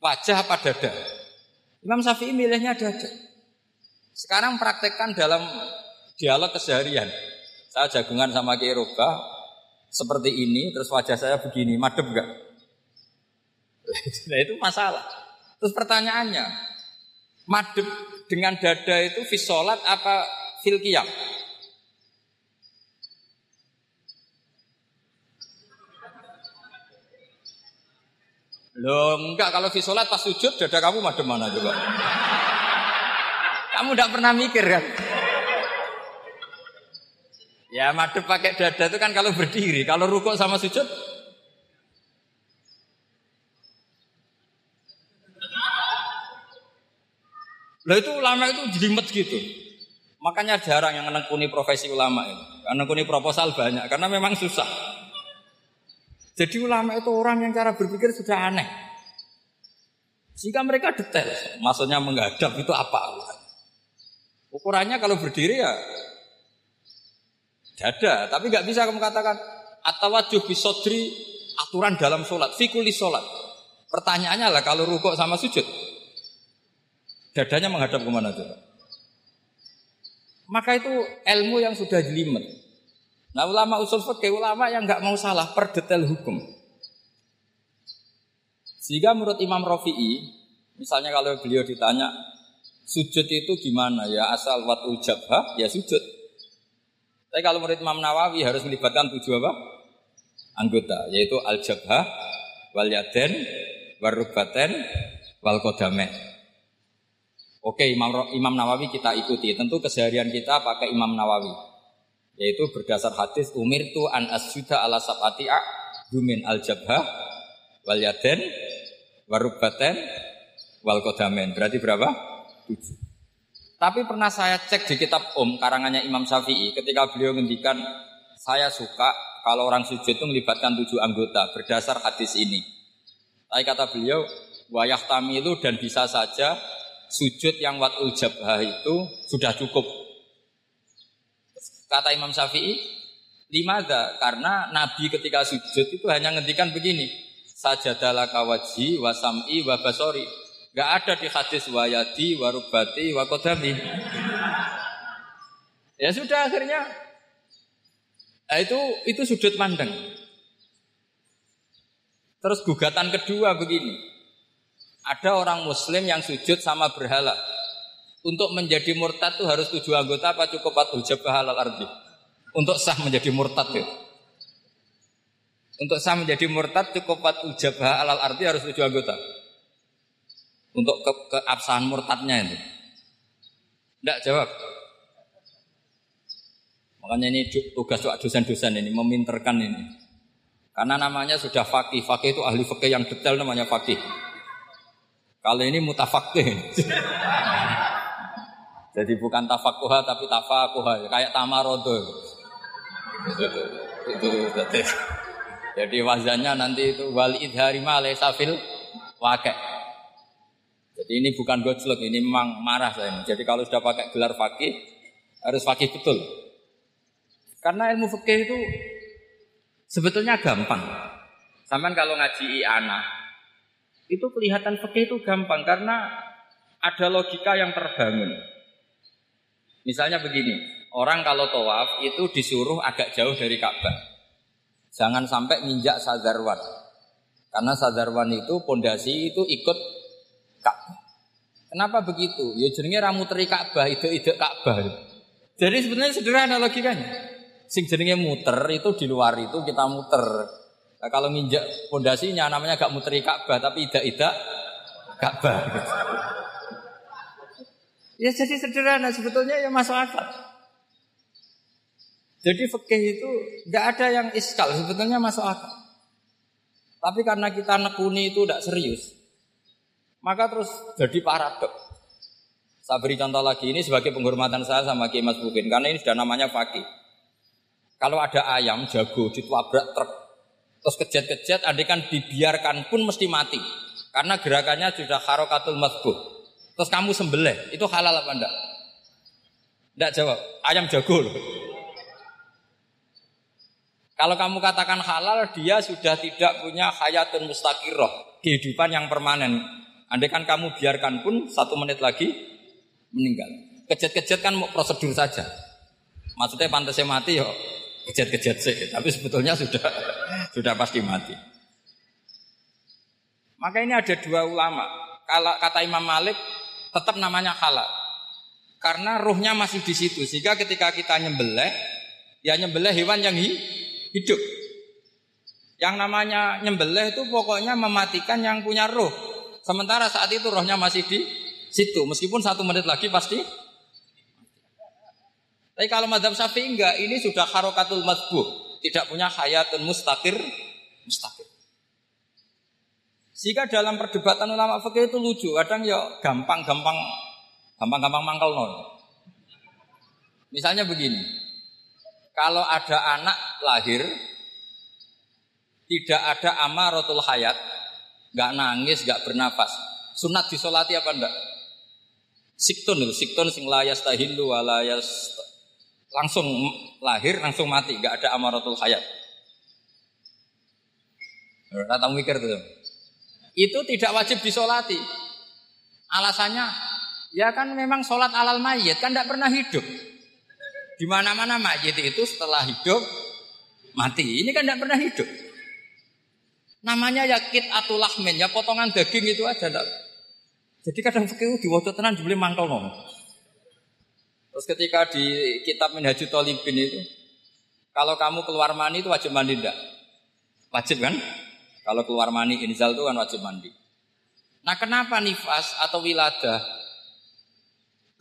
Wajah apa dada? Imam Syafi'i milihnya dada. Sekarang praktekkan dalam dialog keseharian. Saya jagungan sama Kiai Roba, seperti ini, terus wajah saya begini, madep gak? nah itu masalah. Terus pertanyaannya, madep dengan dada itu visolat apa fil? Loh, enggak kalau di pas sujud dada kamu madem mana coba? kamu tidak pernah mikir kan? Ya madem pakai dada itu kan kalau berdiri, kalau rukuk sama sujud Lah itu ulama itu jelimet gitu. Makanya jarang yang menekuni profesi ulama ini. Menekuni proposal banyak karena memang susah. Jadi ulama itu orang yang cara berpikir sudah aneh. Jika mereka detail, maksudnya menghadap itu apa? Ukurannya kalau berdiri ya dada, tapi nggak bisa kamu katakan atau wajib bisodri aturan dalam sholat, fikuli sholat. Pertanyaannya lah kalau rukuk sama sujud, Dadanya menghadap ke mana coba? Maka itu ilmu yang sudah jelimet. Nah ulama usul fikih ulama yang nggak mau salah per detail hukum. Sehingga menurut Imam Rafi'i, misalnya kalau beliau ditanya sujud itu gimana ya asal wat ujabha ya sujud. Tapi kalau menurut Imam Nawawi harus melibatkan tujuh apa? Anggota, yaitu al-jabhah, wal yaden, warubaten, wal kodame. Oke Imam, Imam Nawawi kita ikuti. Tentu keseharian kita pakai Imam Nawawi. Yaitu berdasar hadis umir tu an asjuda ala sabati dumin al jabha wal yaden warubaten wal. Berarti berapa? Tujuh. Tapi pernah saya cek di kitab Om karangannya Imam Syafi'i ketika beliau ngendikan saya suka kalau orang sujud itu melibatkan tujuh anggota berdasar hadis ini. Tapi kata beliau wayah tamilu dan bisa saja sujud yang watul jabhah itu sudah cukup. Kata Imam Syafi'i, limada karena Nabi ketika sujud itu hanya ngendikan begini, sajadalah kawaji wasam'i wabasori. Gak ada di hadis wayadi warubati wakodami. Ya sudah akhirnya nah itu itu sudut pandang. Terus gugatan kedua begini, ada orang muslim yang sujud sama berhala. Untuk menjadi murtad itu harus tujuh anggota apa cukup patuh jabah halal ardi? Untuk sah menjadi murtad itu. Untuk sah menjadi murtad cukup patuh jabah halal ardi harus tujuh anggota. Untuk ke keabsahan murtadnya itu. Tidak jawab. Makanya ini tugas dosen-dosen ini meminterkan ini. Karena namanya sudah fakih. Fakih itu ahli fakih yang detail namanya fakih. Kalau ini mutafakih. Jadi bukan tafakuha tapi tafakuha. Kayak tamarodo. Jadi wazannya nanti itu wali idhari malai safil wakek. Jadi ini bukan gojlok, ini memang marah saya. Jadi kalau sudah pakai gelar fakih, harus fakih betul. Karena ilmu fakih itu sebetulnya gampang. Sampai kalau ngaji anak, itu kelihatan fikih itu gampang karena ada logika yang terbangun. Misalnya begini, orang kalau tawaf itu disuruh agak jauh dari Ka'bah. Jangan sampai nginjak sadarwan. Karena sadarwan itu pondasi itu ikut Ka'bah. Kenapa begitu? Ya jenenge ramu teri Ka'bah, itu ide Ka'bah. Jadi sebenarnya sederhana logikanya. Sing jenenge muter itu di luar itu kita muter. Nah, kalau nginjak pondasinya namanya gak muteri Ka'bah tapi idak-idak Ka'bah. Ya jadi sederhana sebetulnya ya masuk akal. Jadi fikih itu nggak ada yang iskal sebetulnya masuk akal. Tapi karena kita nekuni itu tidak serius, maka terus jadi paradok. Saya beri contoh lagi ini sebagai penghormatan saya sama Kiai Mas Bukin karena ini sudah namanya fakih. Kalau ada ayam jago ditabrak truk Terus kejat-kejat, kan dibiarkan pun mesti mati. Karena gerakannya sudah harokatul masbuh. Terus kamu sembelih, itu halal apa enggak? Enggak jawab, ayam jago loh. Kalau kamu katakan halal, dia sudah tidak punya hayatun mustaqiroh, kehidupan yang permanen. Andai kan kamu biarkan pun satu menit lagi meninggal. Kejat-kejat kan prosedur saja. Maksudnya pantasnya mati yo kejat-kejat sih, tapi sebetulnya sudah sudah pasti mati. Maka ini ada dua ulama. Kalau kata Imam Malik tetap namanya halal. Karena ruhnya masih di situ. Sehingga ketika kita nyembelih, ya nyembelih hewan yang hidup. Yang namanya nyembelih itu pokoknya mematikan yang punya roh. Sementara saat itu rohnya masih di situ. Meskipun satu menit lagi pasti. Tapi kalau madhab syafi'i enggak, ini sudah harokatul madbuh. Tidak punya hayatun mustakir. Mustakir. Sehingga dalam perdebatan ulama fikih itu lucu. Kadang ya gampang-gampang gampang-gampang mangkel nol. Misalnya begini. Kalau ada anak lahir tidak ada amaratul hayat, nggak nangis, nggak bernafas. Sunat disolati apa enggak? Siktun itu, siktun sing layas tahilu walayas langsung lahir langsung mati, nggak ada amaratul hayat. Rata mikir tuh. Itu tidak wajib disolati. Alasannya, ya kan memang sholat alal mayit kan tidak pernah hidup. Di mana-mana mayit itu setelah hidup mati. Ini kan tidak pernah hidup. Namanya ya kit atau lahmin, ya potongan daging itu aja. Enggak. Jadi kadang fikih diwaca tenan jebule mangkel no. Terus ketika di kitab Minhajul Talibin itu kalau kamu keluar mani itu wajib mandi enggak? Wajib kan? Kalau keluar mani inzal itu kan wajib mandi. Nah kenapa nifas atau wilada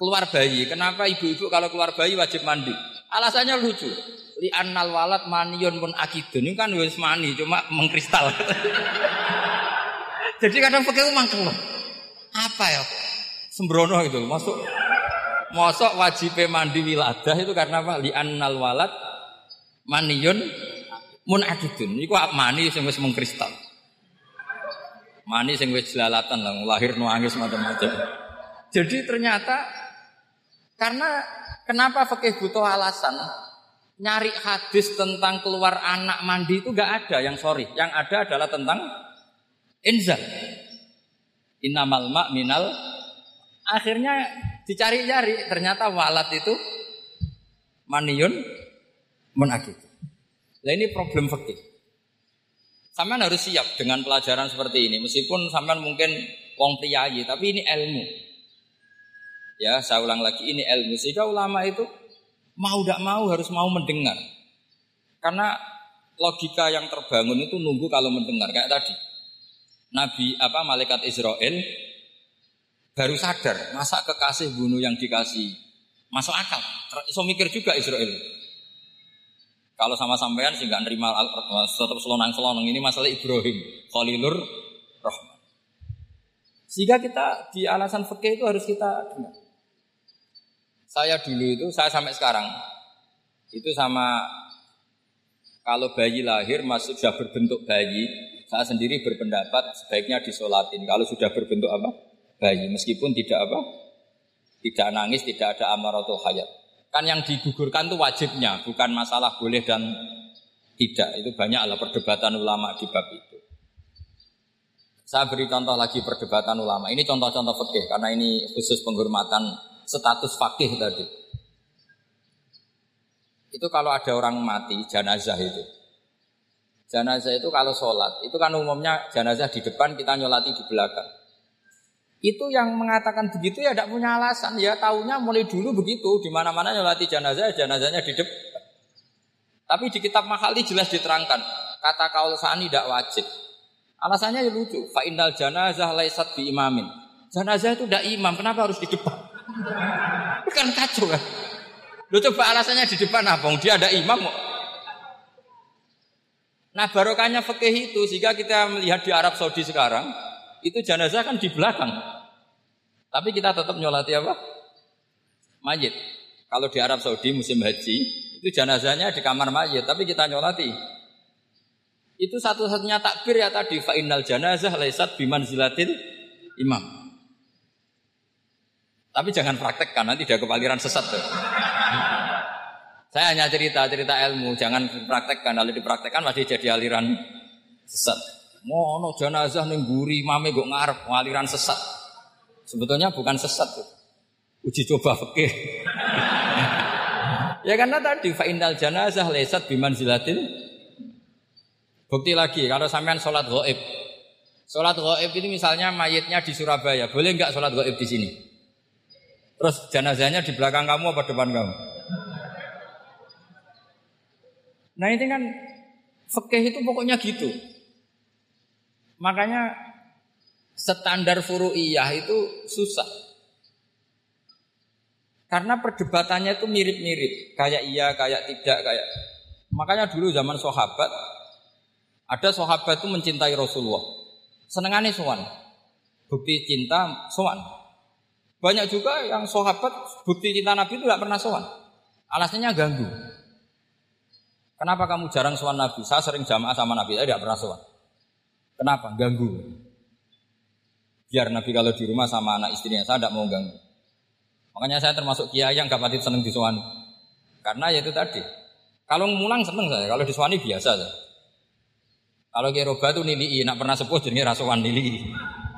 keluar bayi? Kenapa ibu-ibu kalau keluar bayi wajib mandi? Alasannya lucu li annal walad manion pun akidun. Ini kan wis mani cuma mengkristal. Jadi kadang pakai mangkel apa ya? Sembrono itu masuk masuk wajib mandi wiladah itu karena apa? Li annal walad akidun. Iku mani sing wis mengkristal? Mani sing wis jelalatan lah lahir nuangis macam-macam. Jadi ternyata karena kenapa fakih butuh alasan nyari hadis tentang keluar anak mandi itu gak ada yang sorry. Yang ada adalah tentang inzal. Innamal mak minal. Akhirnya dicari-cari ternyata walat itu maniun menakit. Nah ini problem fakih. Sampean harus siap dengan pelajaran seperti ini. Meskipun sampean mungkin wong priayi, tapi ini ilmu. Ya, saya ulang lagi ini ilmu. Sehingga ulama itu mau tidak mau harus mau mendengar. Karena logika yang terbangun itu nunggu kalau mendengar kayak tadi. Nabi apa malaikat Israel baru sadar masa kekasih bunuh yang dikasih masuk akal. So mikir juga Israel. Kalau sama sampean sih nggak nerima tetap selonang selonang ini masalah Ibrahim Khalilur Rahman. Sehingga kita di alasan fikih itu harus kita dengar. Saya dulu itu, saya sampai sekarang itu sama kalau bayi lahir masih sudah berbentuk bayi, saya sendiri berpendapat sebaiknya disolatin. Kalau sudah berbentuk apa? Bayi, meskipun tidak apa? Tidak nangis, tidak ada amaratul hayat. Kan yang digugurkan itu wajibnya, bukan masalah boleh dan tidak. Itu banyak lah perdebatan ulama di bab itu. Saya beri contoh lagi perdebatan ulama. Ini contoh-contoh fikih karena ini khusus penghormatan status fakih tadi. Itu kalau ada orang mati, jenazah itu. Jenazah itu kalau sholat, itu kan umumnya jenazah di depan, kita nyolati di belakang. Itu yang mengatakan begitu ya tidak punya alasan. Ya tahunya mulai dulu begitu, di mana-mana nyolati jenazah, jenazahnya di depan. Tapi di kitab Mahali jelas diterangkan, kata kaul sani tidak wajib. Alasannya ya lucu, fa innal janazah laisat bi imamin. Jenazah itu tidak imam, kenapa harus di depan? Kan kacau kan. Lu coba alasannya di depan apa? Dia ada imam kok. Nah barokahnya fikih itu sehingga kita melihat di Arab Saudi sekarang itu jenazah kan di belakang. Tapi kita tetap nyolati apa? Mayit. Kalau di Arab Saudi musim haji itu jenazahnya di kamar mayit, tapi kita nyolati. Itu satu-satunya takbir ya tadi fa innal janazah laisat bimanzilatil imam. Tapi jangan praktekkan, nanti dia kepaliran sesat tuh. Saya hanya cerita-cerita ilmu, jangan praktekkan. Kalau dipraktekkan masih jadi aliran sesat. Mono jenazah ning guri mame gue ngarep aliran sesat. Sebetulnya bukan sesat tuh. Uji coba fikih. ya karena tadi fa'indal janazah lesat biman zilatil. Bukti lagi kalau sampean sholat goib. Sholat goib ini misalnya mayitnya di Surabaya, boleh nggak sholat goib di sini? Terus jenazahnya di belakang kamu apa depan kamu? Nah ini kan Fikih itu pokoknya gitu. Makanya standar furu'iyah itu susah. Karena perdebatannya itu mirip-mirip, kayak iya, kayak tidak, kayak. Makanya dulu zaman sahabat ada sahabat itu mencintai Rasulullah. Senengannya sowan. Bukti cinta sowan. Banyak juga yang sahabat bukti cinta Nabi itu tidak pernah sowan. Alasannya ganggu. Kenapa kamu jarang sowan Nabi? Saya sering jamaah sama Nabi, saya tidak pernah sowan. Kenapa? Ganggu. Biar Nabi kalau di rumah sama anak istrinya, saya tidak mau ganggu. Makanya saya termasuk kiai yang gak pati seneng disowani. Karena ya itu tadi. Kalau mulang seneng saya, kalau disowani biasa saya. Kalau kiai roba itu nili, nak pernah sepuh jadi rasuan nili.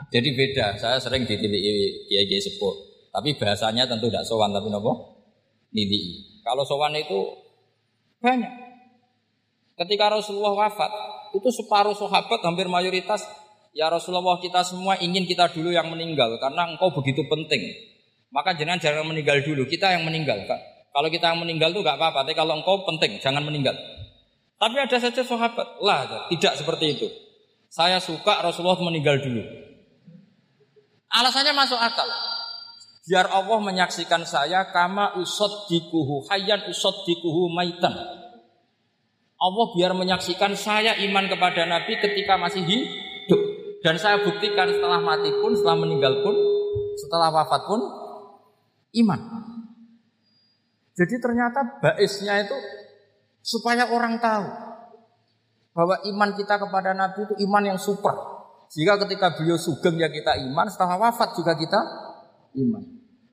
Jadi beda. Saya sering ditili kiai kiai sepuh. Tapi bahasanya tentu tidak sowan, tapi nopo nili. Kalau sowan itu banyak. Ketika Rasulullah wafat, itu separuh sahabat hampir mayoritas ya Rasulullah kita semua ingin kita dulu yang meninggal karena engkau begitu penting. Maka jangan jangan meninggal dulu, kita yang meninggal. Kalau kita yang meninggal itu nggak apa-apa, tapi kalau engkau penting, jangan meninggal. Tapi ada saja sahabat, lah tidak seperti itu. Saya suka Rasulullah meninggal dulu. Alasannya masuk akal. Biar Allah menyaksikan saya kama usod dikuhu hayyan usod dikuhu maitan. Allah biar menyaksikan saya iman kepada Nabi ketika masih hidup. Dan saya buktikan setelah mati pun, setelah meninggal pun, setelah wafat pun, iman. Jadi ternyata baisnya itu supaya orang tahu bahwa iman kita kepada Nabi itu iman yang super. Jika ketika beliau sugeng ya kita iman, setelah wafat juga kita iman.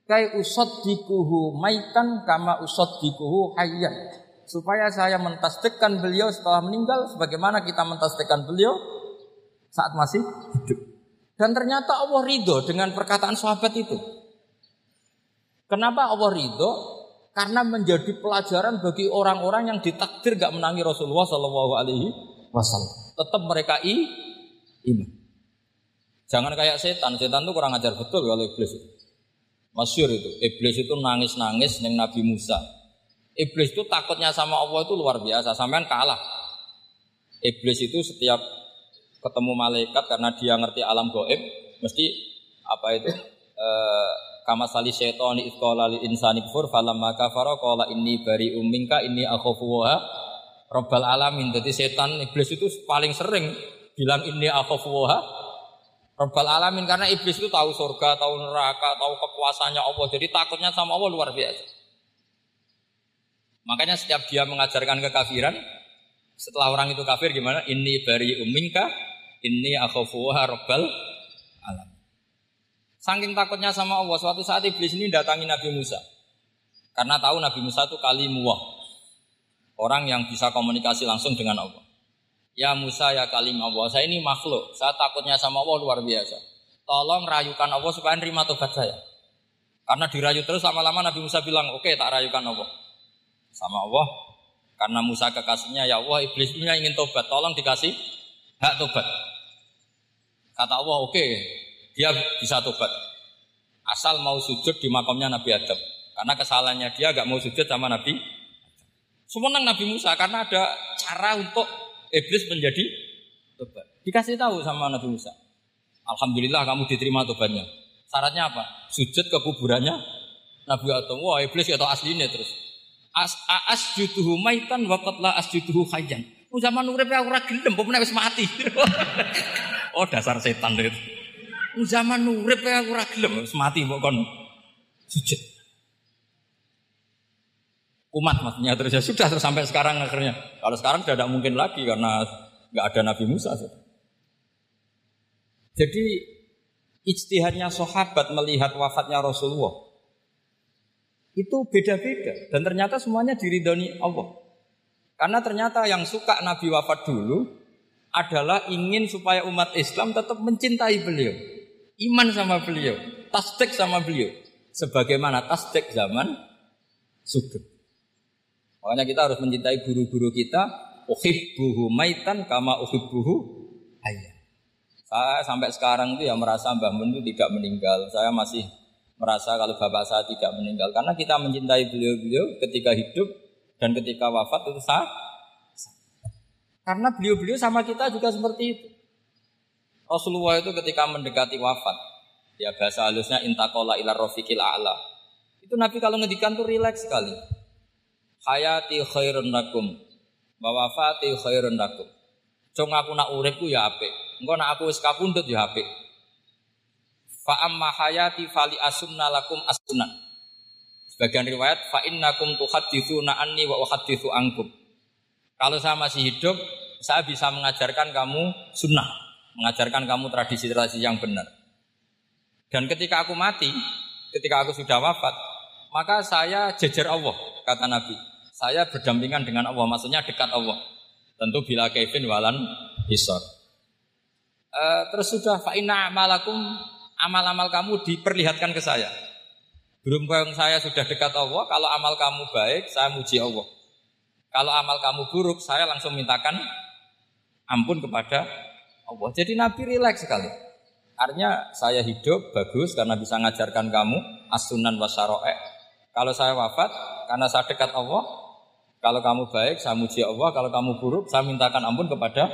Kai usod dikuhu maitan kama usod dikuhu hayyan. Supaya saya mentasdikkan beliau setelah meninggal sebagaimana kita mentasdikkan beliau saat masih hidup. Dan ternyata Allah ridho dengan perkataan sahabat itu. Kenapa Allah ridho? Karena menjadi pelajaran bagi orang-orang yang ditakdir gak menangi Rasulullah Shallallahu Alaihi Wasallam. Tetap mereka i, iman. Jangan kayak setan. Setan itu kurang ajar betul kalau iblis. Masyur itu. Iblis itu nangis-nangis dengan Nabi Musa. Iblis itu takutnya sama Allah itu luar biasa. Sampean kalah. Iblis itu setiap ketemu malaikat karena dia ngerti alam goib, mesti apa itu? Eh, kama sali syaitani itqala lil insani kufur falamma kafara qala inni bari umminka inni akhafu wa rabbal alamin. Jadi setan iblis itu paling sering bilang inni akhafu wa rabbal alamin karena iblis itu tahu surga, tahu neraka, tahu kekuasaannya Allah. Jadi takutnya sama Allah luar biasa. Makanya setiap dia mengajarkan kekafiran, setelah orang itu kafir gimana? Inni bari umminka, inni akhafu wa rabbal alamin. Saking takutnya sama Allah, suatu saat iblis ini datangi Nabi Musa. Karena tahu Nabi Musa itu kalimuwah. Orang yang bisa komunikasi langsung dengan Allah. Ya Musa ya kalim Allah, saya ini makhluk. Saya takutnya sama Allah luar biasa. Tolong rayukan Allah supaya nerima tobat saya. Karena dirayu terus lama-lama Nabi Musa bilang, oke okay, tak rayukan Allah. Sama Allah. Karena Musa kekasihnya, ya Allah iblis punya ingin tobat. Tolong dikasih hak tobat. Kata Allah, oke, okay, dia bisa tobat. Asal mau sujud di makamnya Nabi Adam. Karena kesalahannya dia gak mau sujud sama Nabi. Semenang Nabi Musa karena ada cara untuk iblis menjadi tobat. Dikasih tahu sama Nabi Musa. Alhamdulillah kamu diterima tobatnya. Syaratnya apa? Sujud ke kuburannya Nabi Adam. Wah iblis ya aslinya terus. As as jutuhu maitan wakatlah as jutuhu hayyan. Oh zaman urip aku ora gelem, wis mati. oh dasar setan itu. Zaman nurip ya aku ora gelem mati mbok kon sujud. Umat maksudnya terus ya sudah terus sampai sekarang akhirnya. Kalau sekarang sudah tidak mungkin lagi karena nggak ada Nabi Musa. Jadi ijtihadnya sahabat melihat wafatnya Rasulullah itu beda-beda dan ternyata semuanya diridhoni Allah. Karena ternyata yang suka Nabi wafat dulu adalah ingin supaya umat Islam tetap mencintai beliau iman sama beliau, tasdik sama beliau. Sebagaimana tasdik zaman sugeng. Makanya kita harus mencintai guru-guru kita. Uhibbuhu maitan kama uhibbuhu ayah. Saya sampai sekarang itu ya merasa Mbah Mun itu tidak meninggal. Saya masih merasa kalau bapak saya tidak meninggal. Karena kita mencintai beliau-beliau ketika hidup dan ketika wafat itu sah. Karena beliau-beliau sama kita juga seperti itu. Rasulullah itu ketika mendekati wafat, ya bahasa halusnya intakola ila rofiqil a'la. Itu Nabi kalau ngedikan tuh rileks sekali. Hayati khairun lakum, wafati khairun lakum. Cong aku nak uripku ya apik. Engko nak aku wis kapundhut ya apik. Fa amma hayati fali asumna lakum asunan. Sebagian riwayat fa innakum tuhaditsuna anni wa uhadditsu ankum. Kalau saya masih hidup, saya bisa mengajarkan kamu sunnah, mengajarkan kamu tradisi-tradisi yang benar. Dan ketika aku mati, ketika aku sudah wafat, maka saya jejer Allah, kata Nabi. Saya berdampingan dengan Allah, maksudnya dekat Allah. Tentu bila Kevin walan hisor. E, terus sudah fa'inna amalakum amal-amal kamu diperlihatkan ke saya. Berhubung saya sudah dekat Allah, kalau amal kamu baik, saya muji Allah. Kalau amal kamu buruk, saya langsung mintakan ampun kepada Allah. Jadi Nabi rileks sekali. Artinya saya hidup bagus karena bisa mengajarkan kamu as-sunan wasyaro'e. Kalau saya wafat karena saya dekat Allah, kalau kamu baik saya muji Allah, kalau kamu buruk saya mintakan ampun kepada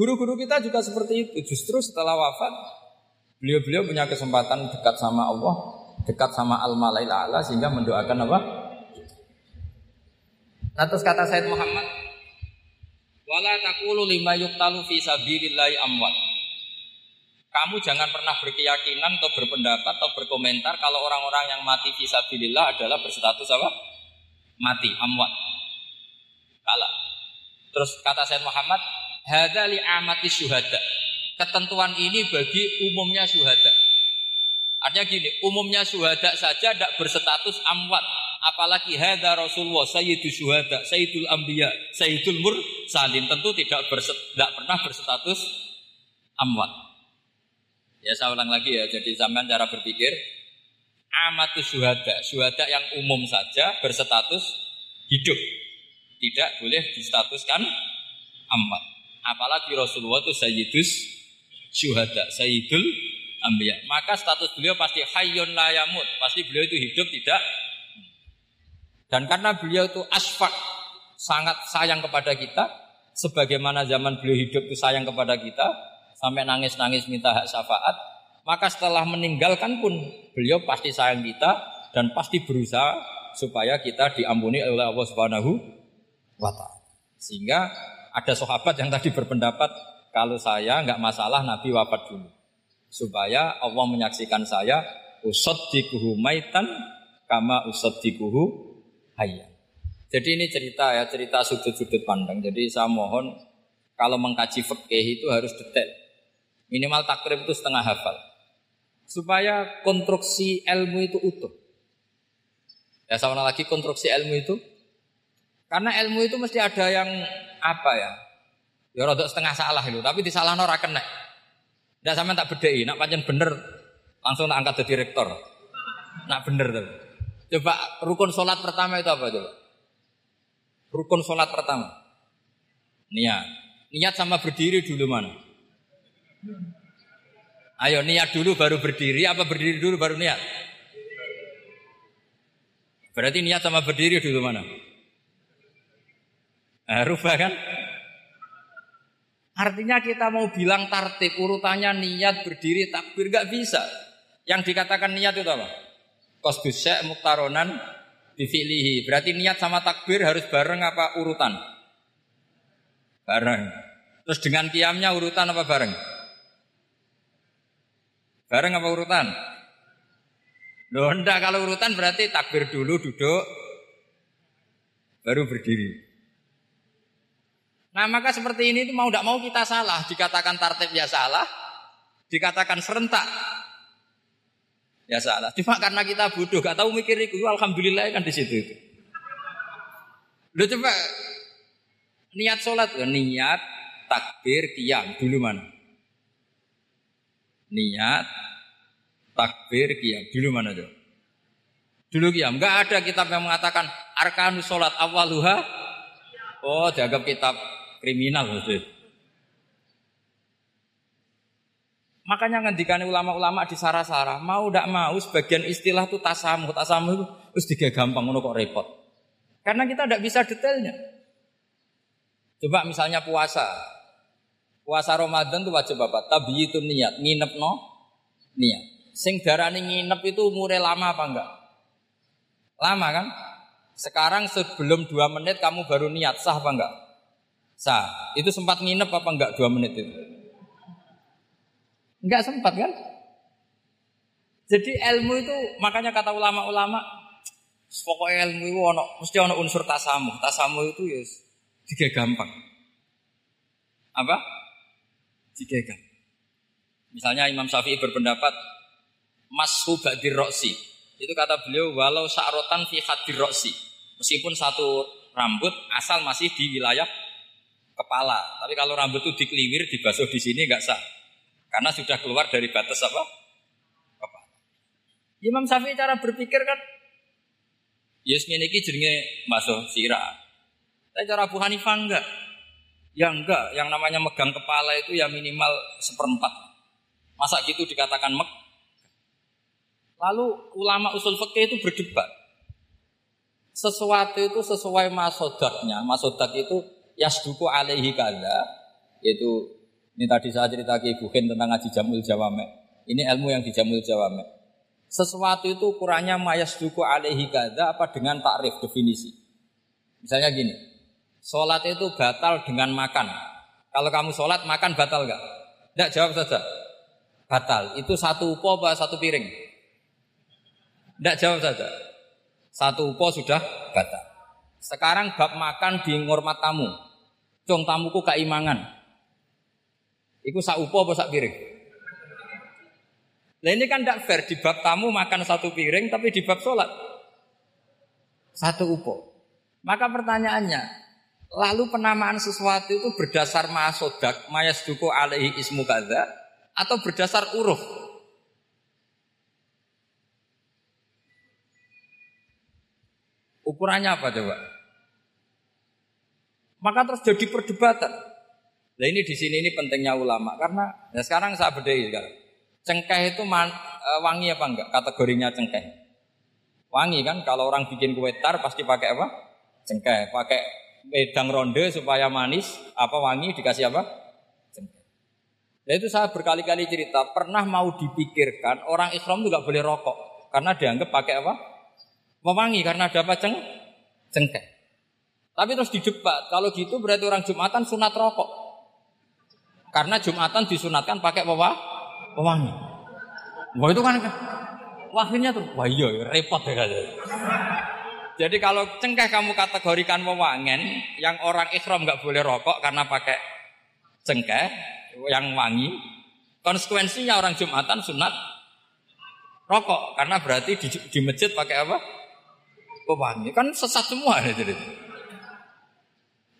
Guru-guru kita juga seperti itu. Justru setelah wafat, beliau-beliau punya kesempatan dekat sama Allah, dekat sama Al-Malail A'la sehingga mendoakan apa? Nah terus kata Said Muhammad, wala takulu lima yuktalu fi amwat. Kamu jangan pernah berkeyakinan atau berpendapat atau berkomentar kalau orang-orang yang mati fi sabilillah adalah berstatus apa? Mati, amwat. Kalah. Terus kata Said Muhammad, hadza li amati syuhada. Ketentuan ini bagi umumnya syuhada. Artinya gini, umumnya syuhada saja tidak berstatus amwat, apalagi hadza Rasulullah sayyidul syuhada, sayyidul anbiya, sayyidul mursalin tentu tidak tidak pernah berstatus amwat. Ya saya ulang lagi ya, jadi zaman cara berpikir amatus syuhada, syuhada yang umum saja berstatus hidup. Tidak boleh distatuskan amwat. Apalagi Rasulullah itu sayyidus syuhada, sayyidul anbiya. Maka status beliau pasti hayyun layamut, pasti beliau itu hidup tidak dan karena beliau itu asfak, sangat sayang kepada kita, sebagaimana zaman beliau hidup itu sayang kepada kita, sampai nangis-nangis minta hak syafaat, maka setelah meninggalkan pun beliau pasti sayang kita dan pasti berusaha supaya kita diampuni oleh Allah Subhanahu wa taala. Sehingga ada sahabat yang tadi berpendapat kalau saya nggak masalah Nabi wafat dulu. Supaya Allah menyaksikan saya usaddiquhu maitan kama usaddiquhu hayya. Jadi ini cerita ya, cerita sudut-sudut pandang. Jadi saya mohon kalau mengkaji fikih itu harus detail. Minimal takrib itu setengah hafal. Supaya konstruksi ilmu itu utuh. Ya sama lagi konstruksi ilmu itu. Karena ilmu itu mesti ada yang apa ya? Ya rodok setengah salah itu, tapi di salah ora kena. Ndak sampean tak bedheki, nak pancen bener langsung tak angkat jadi rektor. Nak bener tuh. Coba rukun sholat pertama itu apa coba? Rukun sholat pertama. Niat. Niat sama berdiri dulu mana? Ayo niat dulu baru berdiri, apa berdiri dulu baru niat? Berarti niat sama berdiri dulu mana? Nah, rubah kan? Artinya kita mau bilang tartib urutannya niat berdiri takbir gak bisa. Yang dikatakan niat itu apa? Kosdus muktaronan bifilihi. Berarti niat sama takbir harus bareng apa urutan? Bareng. Terus dengan kiamnya urutan apa bareng? Bareng apa urutan? Loh enggak kalau urutan berarti takbir dulu duduk baru berdiri. Nah maka seperti ini itu mau tidak mau kita salah dikatakan tartib ya salah, dikatakan serentak ya salah. Cuma karena kita bodoh, gak tahu mikir itu, alhamdulillah kan di situ itu. Lu coba niat sholat, niat takbir kiam dulu mana? Niat takbir kiam dulu mana tuh? Dulu kiam, nggak ada kitab yang mengatakan arkanus sholat awaluha. Oh, dianggap kitab kriminal maksudnya. Makanya ngendikan ulama-ulama di sara-sara, mau tidak mau sebagian istilah itu tasamu, tasamu itu terus tiga gampang, ngono kok repot. Karena kita tidak bisa detailnya. Coba misalnya puasa. Puasa Ramadan itu wajib apa? itu niat, nginep no niat. Sing darani nginep itu umure lama apa enggak? Lama kan? Sekarang sebelum dua menit kamu baru niat, sah apa enggak? Sah. Itu sempat nginep apa enggak dua menit itu? Enggak sempat kan? Jadi ilmu itu makanya kata ulama-ulama pokoknya ilmu itu ono mesti ono unsur tasamu. Tasamu itu ya tiga gampang. Apa? Tiga gampang. Misalnya Imam Syafi'i berpendapat mashu ba'dir roksi. Itu kata beliau walau sa'rotan fi hadir roksi. Meskipun satu rambut asal masih di wilayah kepala. Tapi kalau rambut itu dikeliwir, dibasuh di sini nggak sah. Karena sudah keluar dari batas apa? Kepala. Imam Syafi'i cara berpikir kan Yes ini jenenge masuk sirah. Tapi cara Abu Hanifah enggak. Ya enggak, yang namanya megang kepala itu ya minimal seperempat. Masa gitu dikatakan mek? Lalu ulama usul fikih itu berdebat. Sesuatu itu sesuai masodaknya. Masodak itu yasduku alaihi kada. Yaitu ini tadi saya cerita ke Ibu tentang ngaji Jamul Jawame. Ini ilmu yang di Jamul Jawame. Sesuatu itu ukurannya mayasduku alaihi kada apa dengan takrif definisi. Misalnya gini, sholat itu batal dengan makan. Kalau kamu sholat makan batal nggak? Tidak jawab saja. Batal. Itu satu upo apa satu piring? Tidak jawab saja. Satu upo sudah batal. Sekarang bab makan di ngormat tamu. Cung tamuku keimangan. Iku sak upo apa sak piring? Nah ini kan tidak fair di bab tamu makan satu piring tapi di bab sholat satu upo. Maka pertanyaannya, lalu penamaan sesuatu itu berdasar masodak mayasduku alaihi ismu kada atau berdasar uruf? Ukurannya apa coba? Maka terus jadi perdebatan. Nah ini di sini ini pentingnya ulama karena ya sekarang saya bedai sekarang. Cengkeh itu man, e, wangi apa enggak? Kategorinya cengkeh. Wangi kan kalau orang bikin kue tar pasti pakai apa? Cengkeh. Pakai wedang ronde supaya manis, apa wangi dikasih apa? Cengkeh. Nah itu saya berkali-kali cerita, pernah mau dipikirkan orang ikhram juga boleh rokok karena dianggap pakai apa? Mewangi karena ada apa ceng? Cengkeh. Tapi terus didebat, kalau gitu berarti orang Jumatan sunat rokok. Karena Jumatan disunatkan pakai apa? pewangi. Wah itu kan wakilnya tuh, wah iya repot ya kan. Jadi kalau cengkeh kamu kategorikan wewangen, yang orang ikhram nggak boleh rokok karena pakai cengkeh yang wangi, konsekuensinya orang Jumatan sunat rokok karena berarti di, di masjid pakai apa? Pewangi. Kan sesat semua ya jadi.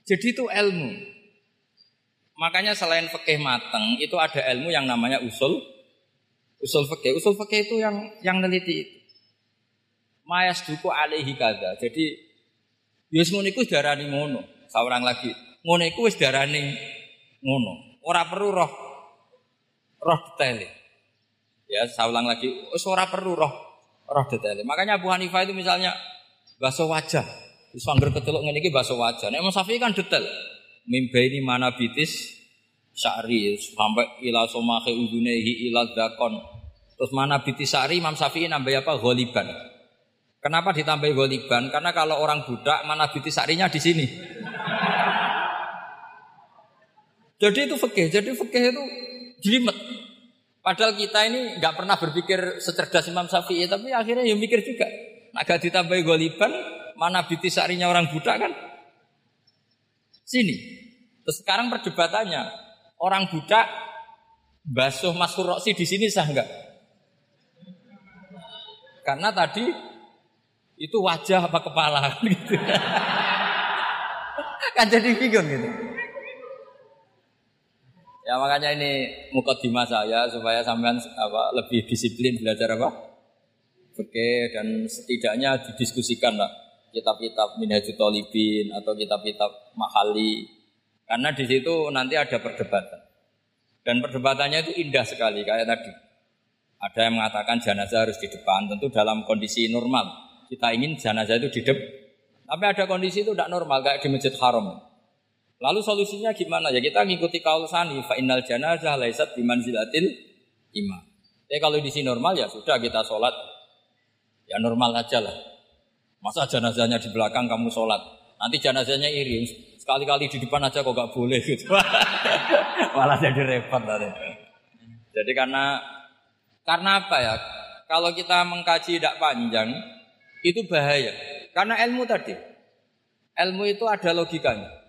Jadi itu ilmu. Makanya selain fikih mateng itu ada ilmu yang namanya usul usul fikih. Usul fikih itu yang yang neliti itu. Mayas duku alaihi kada. Jadi Yus iku darani ngono. Seorang lagi. Ngono iku wis darani ngono. Ora perlu roh roh detail. Ya, saya lagi. Ora perlu roh roh detail. Makanya Abu Hanifah itu misalnya basuh wajah. Wis anggar keceluk ngene iki wajah. Nek Imam kan detail mimbaini mana bitis syari sampai ila somahe udunehi ila dakon terus mana bitis syari Imam Syafi'i nambah apa goliban kenapa ditambah goliban? Karena kalau orang budak mana bitis syarinya di sini? Jadi itu fikih jadi fikih itu jelimet. Padahal kita ini nggak pernah berpikir secerdas Imam Syafi'i tapi akhirnya ya mikir juga. Agak ditambah goliban mana bitis syarinya orang budak kan? Sini. Terus sekarang perdebatannya, orang budak basuh masuk roksi di sini sah enggak? Karena tadi itu wajah apa kepala gitu. kan jadi bingung gitu. Ya makanya ini mukadimah saya supaya sampean apa lebih disiplin belajar apa? Oke dan setidaknya didiskusikan lah kitab-kitab Minhajul Talibin atau kitab-kitab Mahali karena di situ nanti ada perdebatan. Dan perdebatannya itu indah sekali kayak tadi. Ada yang mengatakan jenazah harus di depan, tentu dalam kondisi normal. Kita ingin jenazah itu di depan. Tapi ada kondisi itu tidak normal kayak di Masjid Haram. Lalu solusinya gimana? Ya kita ngikuti kaul sani fa innal janazah laisat bimanzilatil imam. Ya kalau di sini normal ya sudah kita sholat ya normal aja lah. Masa jenazahnya di belakang kamu sholat, nanti jenazahnya iri. Sekali-kali di depan aja kok gak boleh gitu. Malah jadi repot tadi. Jadi karena karena apa ya? Kalau kita mengkaji tidak panjang itu bahaya. Karena ilmu tadi, ilmu itu ada logikanya.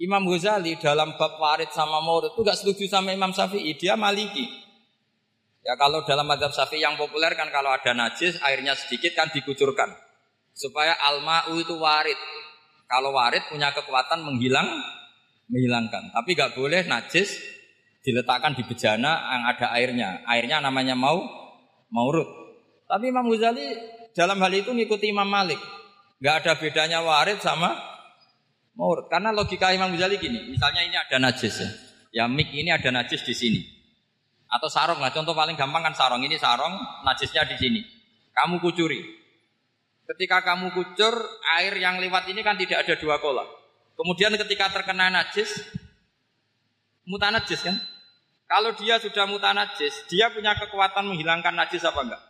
Imam Ghazali dalam bab warid sama murid itu gak setuju sama Imam Syafi'i, dia maliki. Ya kalau dalam madhab Syafi'i yang populer kan kalau ada najis airnya sedikit kan dikucurkan. Supaya alma'u itu warid. Kalau warid punya kekuatan menghilang, menghilangkan. Tapi gak boleh najis diletakkan di bejana yang ada airnya. Airnya namanya mau maurut. Tapi Imam Ghazali dalam hal itu ngikuti Imam Malik. Gak ada bedanya warid sama Maurud. Karena logika Imam Ghazali gini, misalnya ini ada najis ya. Ya mik ini ada najis di sini. Atau sarong lah, contoh paling gampang kan sarong. Ini sarong, najisnya di sini. Kamu kucuri. Ketika kamu kucur, air yang lewat ini kan tidak ada dua kola. Kemudian ketika terkena najis, mutanajis kan? Kalau dia sudah mutanajis, dia punya kekuatan menghilangkan najis apa enggak?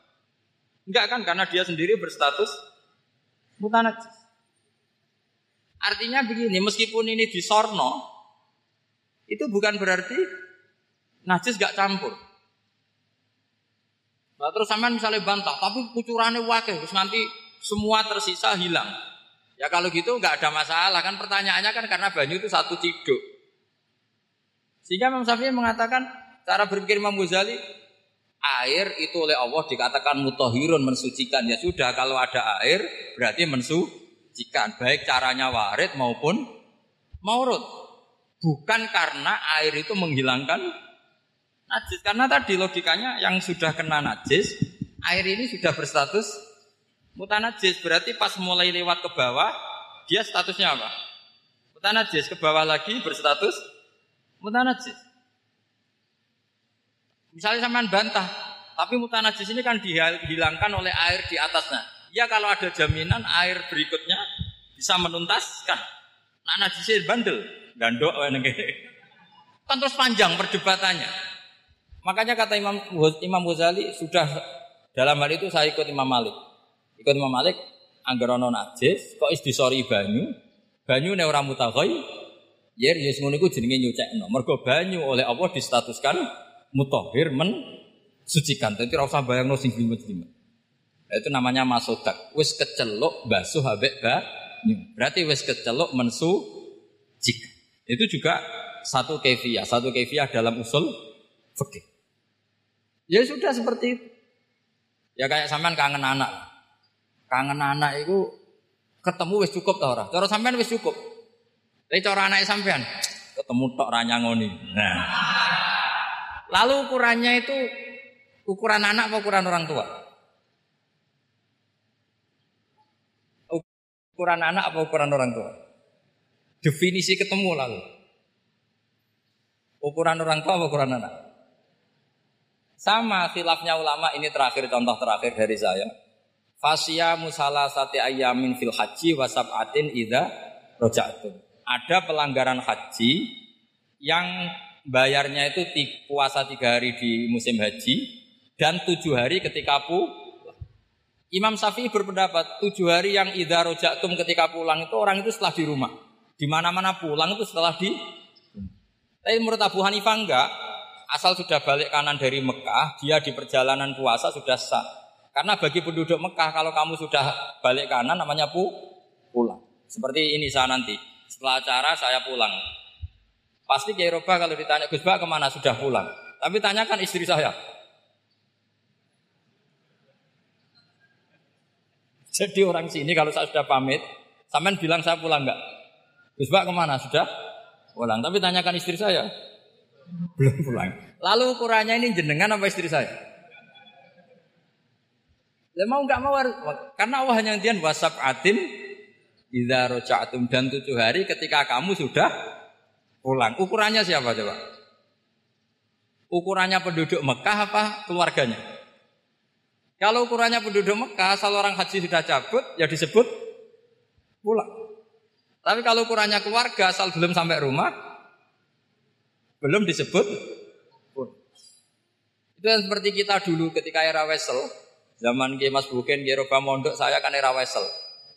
Enggak kan, karena dia sendiri berstatus mutanajis. Artinya begini, meskipun ini disorno, itu bukan berarti najis gak campur. Nah, terus sampean misalnya bantah, tapi kucurannya wakil, terus nanti semua tersisa hilang. Ya kalau gitu nggak ada masalah kan pertanyaannya kan karena banyu itu satu ciduk. Sehingga Imam Syafi'i mengatakan cara berpikir Imam Ghazali air itu oleh Allah dikatakan mutahirun mensucikan ya sudah kalau ada air berarti mensu jika baik caranya warid maupun maurud. Bukan karena air itu menghilangkan najis. Karena tadi logikanya yang sudah kena najis, air ini sudah berstatus mutanajis. Berarti pas mulai lewat ke bawah, dia statusnya apa? Mutanajis. Ke bawah lagi berstatus mutanajis. Misalnya sampean bantah, tapi mutanajis ini kan dihilangkan oleh air di atasnya. Ya kalau ada jaminan air berikutnya bisa menuntaskan. Nah najisnya bandel, gandok kan terus panjang perdebatannya. Makanya kata Imam Imam Ghazali sudah dalam hal itu saya ikut Imam Malik. Ikut Imam Malik anggarono najis kok is disori banyu. Banyu ne ora. Yer ya ngono iku jenenge nyucekno. Mergo banyu oleh Allah distatuskan mutahhir men sucikan. Dadi ora usah bayangno sing glimet-glimet. Itu namanya masodak. Wis keceluk basuh habek banyu. Berarti wis keceluk mensu jika. Itu juga satu kefiah, satu kefiah dalam usul fikih. Ya sudah seperti itu. Ya kayak sampean kangen anak. Kangen anak itu ketemu wis cukup tau ora? Cara sampean wis cukup. Tapi cara anak sampean ketemu tok ranyangoni. Nah. Lalu ukurannya itu ukuran anak apa ukuran orang tua? Ukuran anak apa ukuran orang tua? Definisi ketemu lalu. Ukuran orang tua apa ukuran anak? Sama khilafnya ulama ini terakhir contoh terakhir dari saya. Fasya musala sati ayamin fil haji wasab'atin ida rojatum. Ada pelanggaran haji yang bayarnya itu puasa tiga hari di musim haji dan tujuh hari ketika pu Imam Syafi'i berpendapat tujuh hari yang idha rojaktum ketika pulang itu orang itu setelah di rumah. Di mana-mana pulang itu setelah di Tapi menurut Abu Hanifah enggak. Asal sudah balik kanan dari Mekah, dia di perjalanan puasa sudah sah. Karena bagi penduduk Mekah kalau kamu sudah balik kanan namanya pu pulang. Seperti ini saya nanti. Setelah acara saya pulang. Pasti ke Eropa kalau ditanya Gus Bak ke mana sudah pulang. Tapi tanyakan istri saya. Jadi orang sini kalau saya sudah pamit, sampean bilang saya pulang enggak? Gus Pak ke mana? Sudah pulang. Tapi tanyakan istri saya. Belum pulang. Lalu ukurannya ini jenengan apa istri saya? Ya mau enggak mau karena Allah hanya ngendian wasab atin idza dan tujuh hari ketika kamu sudah pulang. Ukurannya siapa coba? Ukurannya penduduk Mekah apa keluarganya? Kalau ukurannya penduduk Mekah, asal orang haji sudah cabut, ya disebut pulang. Tapi kalau ukurannya keluarga asal belum sampai rumah belum disebut pun. Itu yang seperti kita dulu ketika era Wesel, zaman Ki Mas Buken, Ki Roba Mondok, saya kan era Wesel.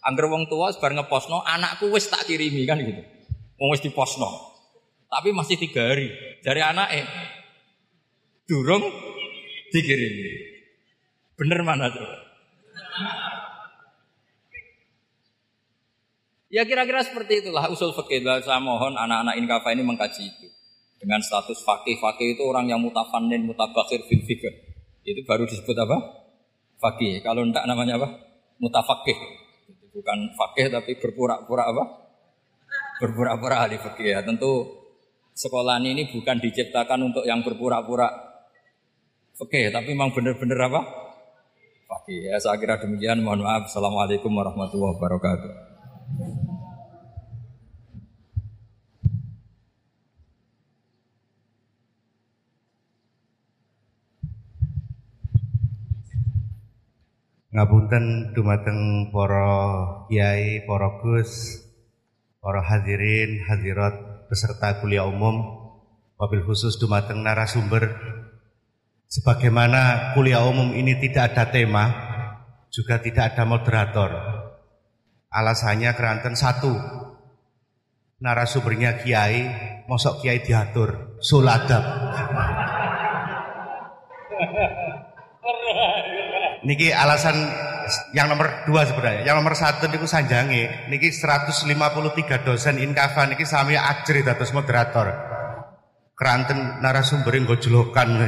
Angger wong tua sebar ngeposno, anakku wis tak kirimi kan gitu. Wong wis diposno. Tapi masih tiga hari. Dari anak eh durung dikirimi. Bener mana tuh? Ya kira-kira seperti itulah usul fikih. Saya mohon anak-anak inkafa ini mengkaji itu. Dengan status fakih, fakih itu orang yang mutafanin, mutabakhir fil fikir. Itu baru disebut apa? Fakih. Kalau enggak namanya apa? Mutafakih. Bukan fakih tapi berpura-pura apa? Berpura-pura ahli fakih. Ya, tentu sekolah ini bukan diciptakan untuk yang berpura-pura fakih, tapi memang benar-benar apa? Fakih. Ya, saya kira demikian. Mohon maaf. Assalamualaikum warahmatullahi wabarakatuh. Ngapunten dumateng para kiai, para gus, para hadirin, hadirat beserta kuliah umum, wabil khusus dumateng narasumber. Sebagaimana kuliah umum ini tidak ada tema, juga tidak ada moderator. Alasannya keranten satu, narasumbernya kiai, mosok kiai diatur, suladab. Niki alasan yang nomor dua sebenarnya. Yang nomor satu niku sanjangi. Niki 153 dosen inkafa niki sami ajri dados moderator. Keranten narasumber yang jolokan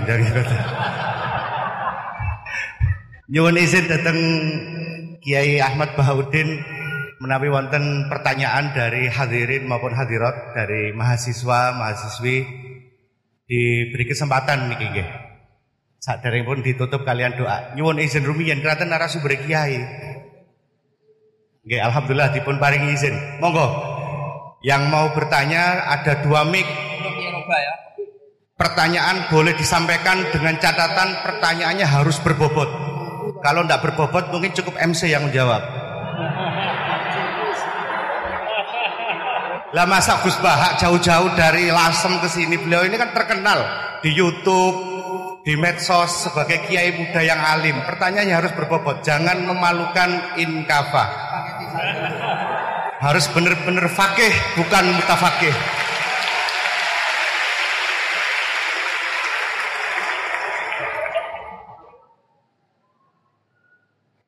Nyuwun izin datang Kiai Ahmad Bahaudin menawi wonten pertanyaan dari hadirin maupun hadirat dari mahasiswa mahasiswi diberi kesempatan niki nggih pun ditutup kalian doa. Nyuwun izin rumiyin kraten narasumber kiai. Oke, alhamdulillah dipun paring izin. Monggo. Yang mau bertanya ada dua mic. Ya. Pertanyaan boleh disampaikan dengan catatan pertanyaannya harus berbobot. Kalau tidak berbobot mungkin cukup MC yang menjawab. Lah masa Gus Bahak jauh-jauh dari Lasem ke sini beliau ini kan terkenal di YouTube, di medsos sebagai kiai muda yang alim. Pertanyaannya harus berbobot, jangan memalukan inkafa. Harus benar-benar fakih, bukan mutafakih.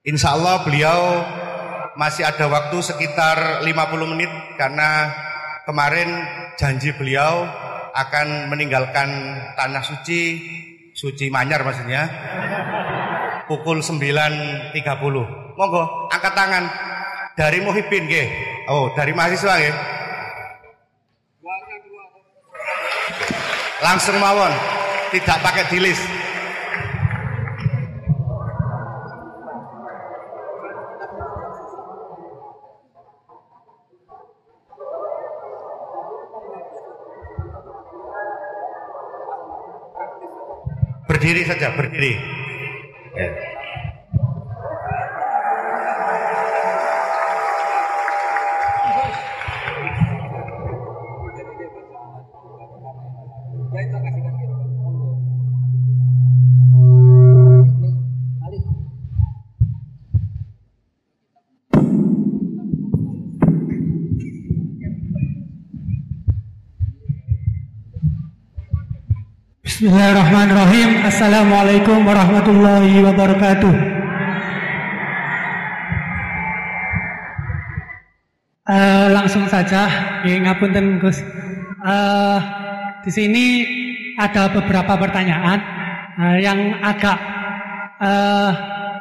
Insya Allah beliau masih ada waktu sekitar 50 menit karena kemarin janji beliau akan meninggalkan tanah suci Suci Manyar maksudnya. Pukul 9.30. Monggo, angkat tangan. Dari Muhibin ke? Oh, dari mahasiswa ke? Langsung mawon, tidak pakai dilis. Berdiri saja, berdiri. Ya. Bismillahirrahmanirrahim. Assalamualaikum warahmatullahi wabarakatuh. Uh, langsung saja, ya, ngapunten Gus. Uh, di sini ada beberapa pertanyaan uh, yang agak uh,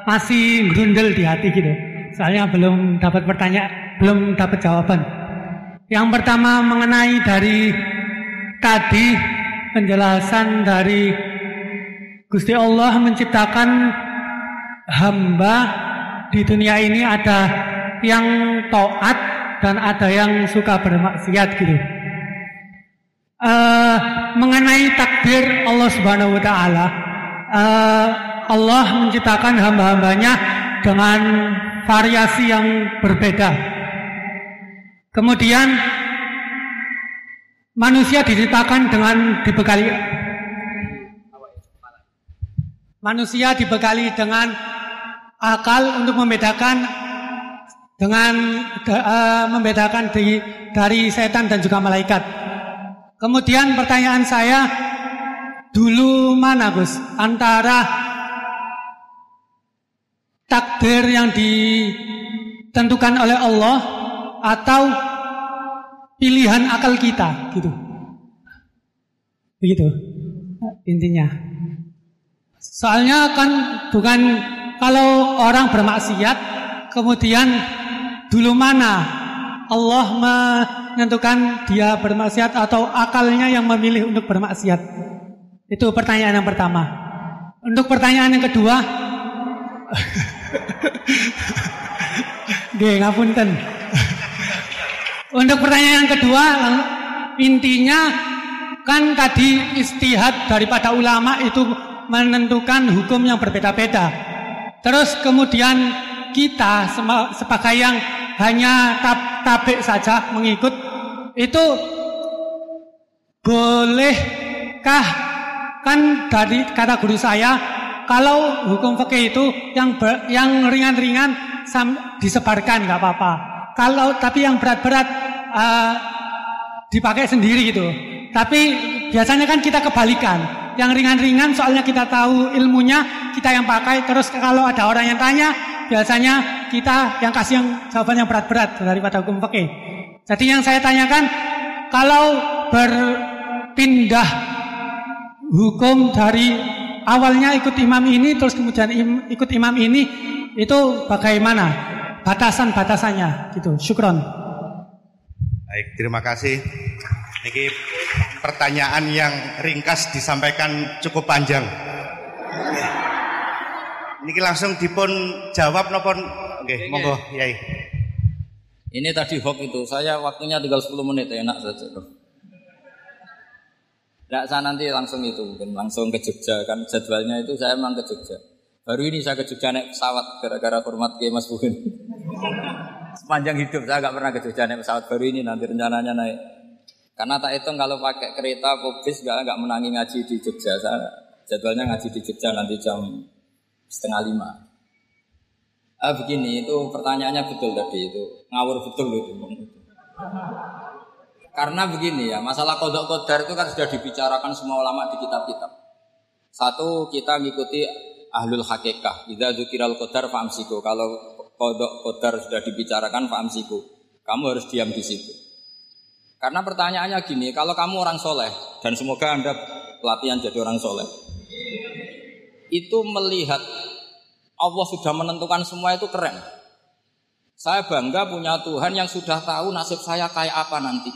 masih grundel di hati gitu. Soalnya belum dapat pertanyaan, belum dapat jawaban. Yang pertama mengenai dari tadi penjelasan dari Gusti Allah menciptakan hamba di dunia ini ada yang taat dan ada yang suka bermaksiat gitu. Uh, mengenai takdir Allah Subhanahu wa taala, uh, Allah menciptakan hamba-hambanya dengan variasi yang berbeda. Kemudian manusia diciptakan dengan dibekali manusia dibekali dengan akal untuk membedakan dengan uh, membedakan di, dari setan dan juga malaikat. Kemudian pertanyaan saya dulu mana Gus antara takdir yang ditentukan oleh Allah atau pilihan akal kita gitu. Begitu intinya. Soalnya kan bukan kalau orang bermaksiat kemudian dulu mana Allah menentukan dia bermaksiat atau akalnya yang memilih untuk bermaksiat? Itu pertanyaan yang pertama. Untuk pertanyaan yang kedua, Oke, ngapunten. Untuk pertanyaan yang kedua, intinya kan tadi istihad daripada ulama itu menentukan hukum yang berbeda-beda. Terus kemudian kita sebagai yang hanya tab tabik saja mengikut itu bolehkah kan dari kata guru saya kalau hukum fikih itu yang ber, yang ringan-ringan disebarkan nggak apa-apa kalau tapi yang berat-berat uh, dipakai sendiri gitu. Tapi biasanya kan kita kebalikan. Yang ringan-ringan soalnya kita tahu ilmunya kita yang pakai. Terus kalau ada orang yang tanya biasanya kita yang kasih yang jawaban yang berat-berat daripada hukum fikih. Jadi yang saya tanyakan kalau berpindah hukum dari awalnya ikut imam ini terus kemudian im, ikut imam ini itu bagaimana batasan-batasannya gitu. Syukron. Baik, terima kasih. Ini pertanyaan yang ringkas disampaikan cukup panjang. Niki langsung dipun jawab nopo nggih monggo Yai. Ini tadi hoax itu, saya waktunya tinggal 10 menit enak saja. Tidak saya nanti langsung itu mungkin langsung ke Jogja kan jadwalnya itu saya memang ke Jogja. Baru ini saya ke Jogja naik pesawat gara-gara hormat ke Mas Buhin. Sepanjang hidup saya nggak pernah ke Jogja naik pesawat baru ini nanti rencananya naik. Karena tak hitung kalau pakai kereta bis nggak nggak menangi ngaji di Jogja. Saya jadwalnya ngaji di Jogja nanti jam setengah lima. Ah begini itu pertanyaannya betul tadi itu ngawur betul itu. Karena begini ya masalah kodok kodar itu kan sudah dibicarakan semua ulama di kitab-kitab. Satu kita ngikuti ahlul hakikah. Ida zukiral kodar famsiku. Kalau kodok kodar sudah dibicarakan famsiku. Kamu harus diam di situ. Karena pertanyaannya gini, kalau kamu orang soleh dan semoga anda pelatihan jadi orang soleh, itu melihat Allah sudah menentukan semua itu keren. Saya bangga punya Tuhan yang sudah tahu nasib saya kayak apa nanti.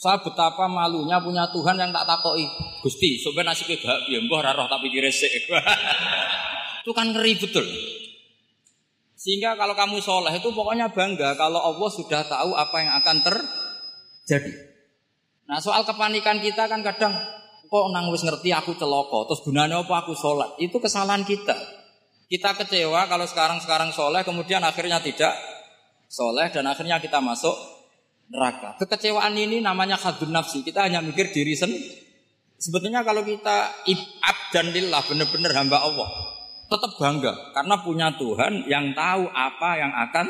Saya betapa malunya punya Tuhan yang tak takoi. Gusti, sebenarnya nasibnya bahagia, mbah roh tapi diresik. itu kan ngeri betul. Sehingga kalau kamu soleh itu pokoknya bangga kalau Allah sudah tahu apa yang akan terjadi. Nah soal kepanikan kita kan kadang kok nang wis ngerti aku celoko, terus gunanya apa aku sholat? Itu kesalahan kita. Kita kecewa kalau sekarang-sekarang soleh, kemudian akhirnya tidak soleh dan akhirnya kita masuk neraka. Kekecewaan ini namanya khadun nafsi. Kita hanya mikir diri sendiri. Sebetulnya kalau kita ibad dan lillah benar-benar hamba Allah, tetap bangga karena punya Tuhan yang tahu apa yang akan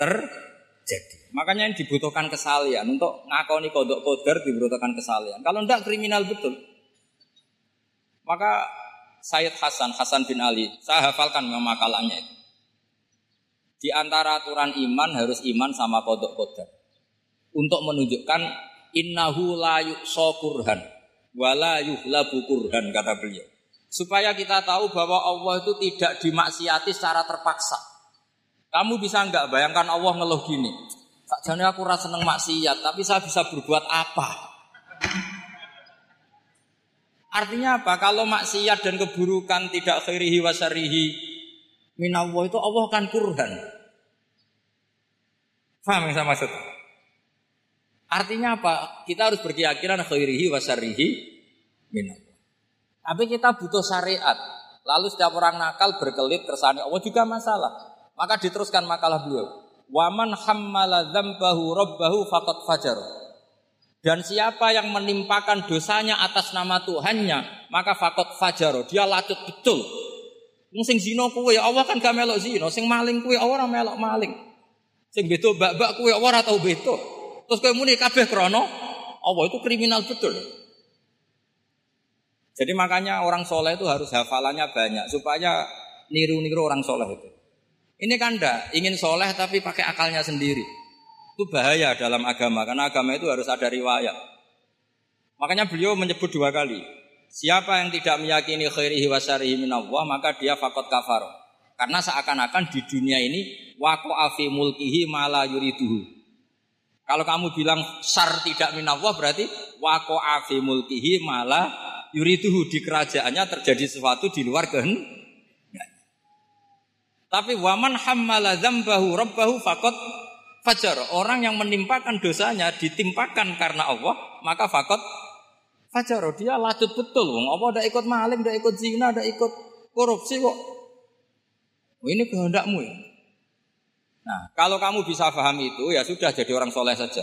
terjadi. Makanya yang dibutuhkan kesalian untuk ngakoni kodok koder dibutuhkan kesalian. Kalau tidak kriminal betul. Maka Sayyid Hasan, Hasan bin Ali, saya hafalkan makalannya itu. Di antara aturan iman harus iman sama kodok koder. Untuk menunjukkan innahu la yuqsa kurhan wala yuhlabu kurhan kata beliau. Supaya kita tahu bahwa Allah itu tidak dimaksiati secara terpaksa. Kamu bisa nggak bayangkan Allah ngeluh gini. Sakjane aku rasa seneng maksiat, tapi saya bisa berbuat apa? Artinya apa? Kalau maksiat dan keburukan tidak khairihi wasarihi minallah itu Allah akan kurhan. Faham yang saya maksud? Artinya apa? Kita harus berkeyakinan khairihi wasarihi minallah. Tapi kita butuh syariat. Lalu setiap orang nakal berkelit kersani Allah juga masalah. Maka diteruskan makalah beliau. Waman hammala dzambahu rabbahu faqad fajar. Dan siapa yang menimpakan dosanya atas nama Tuhannya, maka fakot fajaro, dia lacut betul. Sing zina kuwe Allah kan gak melok zina, sing maling kuwe ora melok maling. Sing beto bak-bak kuwe ora tau beto. Terus kowe muni kabeh krana Allah itu kriminal betul. Jadi makanya orang soleh itu harus hafalannya banyak supaya niru-niru orang soleh itu. Ini kan ndak ingin soleh tapi pakai akalnya sendiri. Itu bahaya dalam agama karena agama itu harus ada riwayat. Makanya beliau menyebut dua kali. Siapa yang tidak meyakini khairihi wa syarihi minallah maka dia fakot kafar. Karena seakan-akan di dunia ini wako afi mulkihi mala yuriduhu. Kalau kamu bilang sar tidak minallah berarti wako afi mulkihi mala yuriduhu di kerajaannya terjadi sesuatu di luar kehendak. Tapi waman hammala dzambahu rabbahu fakot fajar. Orang yang menimpakan dosanya ditimpakan karena Allah, maka fakot fajar. Dia lacut betul. Wong apa tidak ikut maling, tidak ikut zina, tidak ikut korupsi kok. Oh, ini kehendakmu ya. Nah, kalau kamu bisa paham itu, ya sudah jadi orang soleh saja.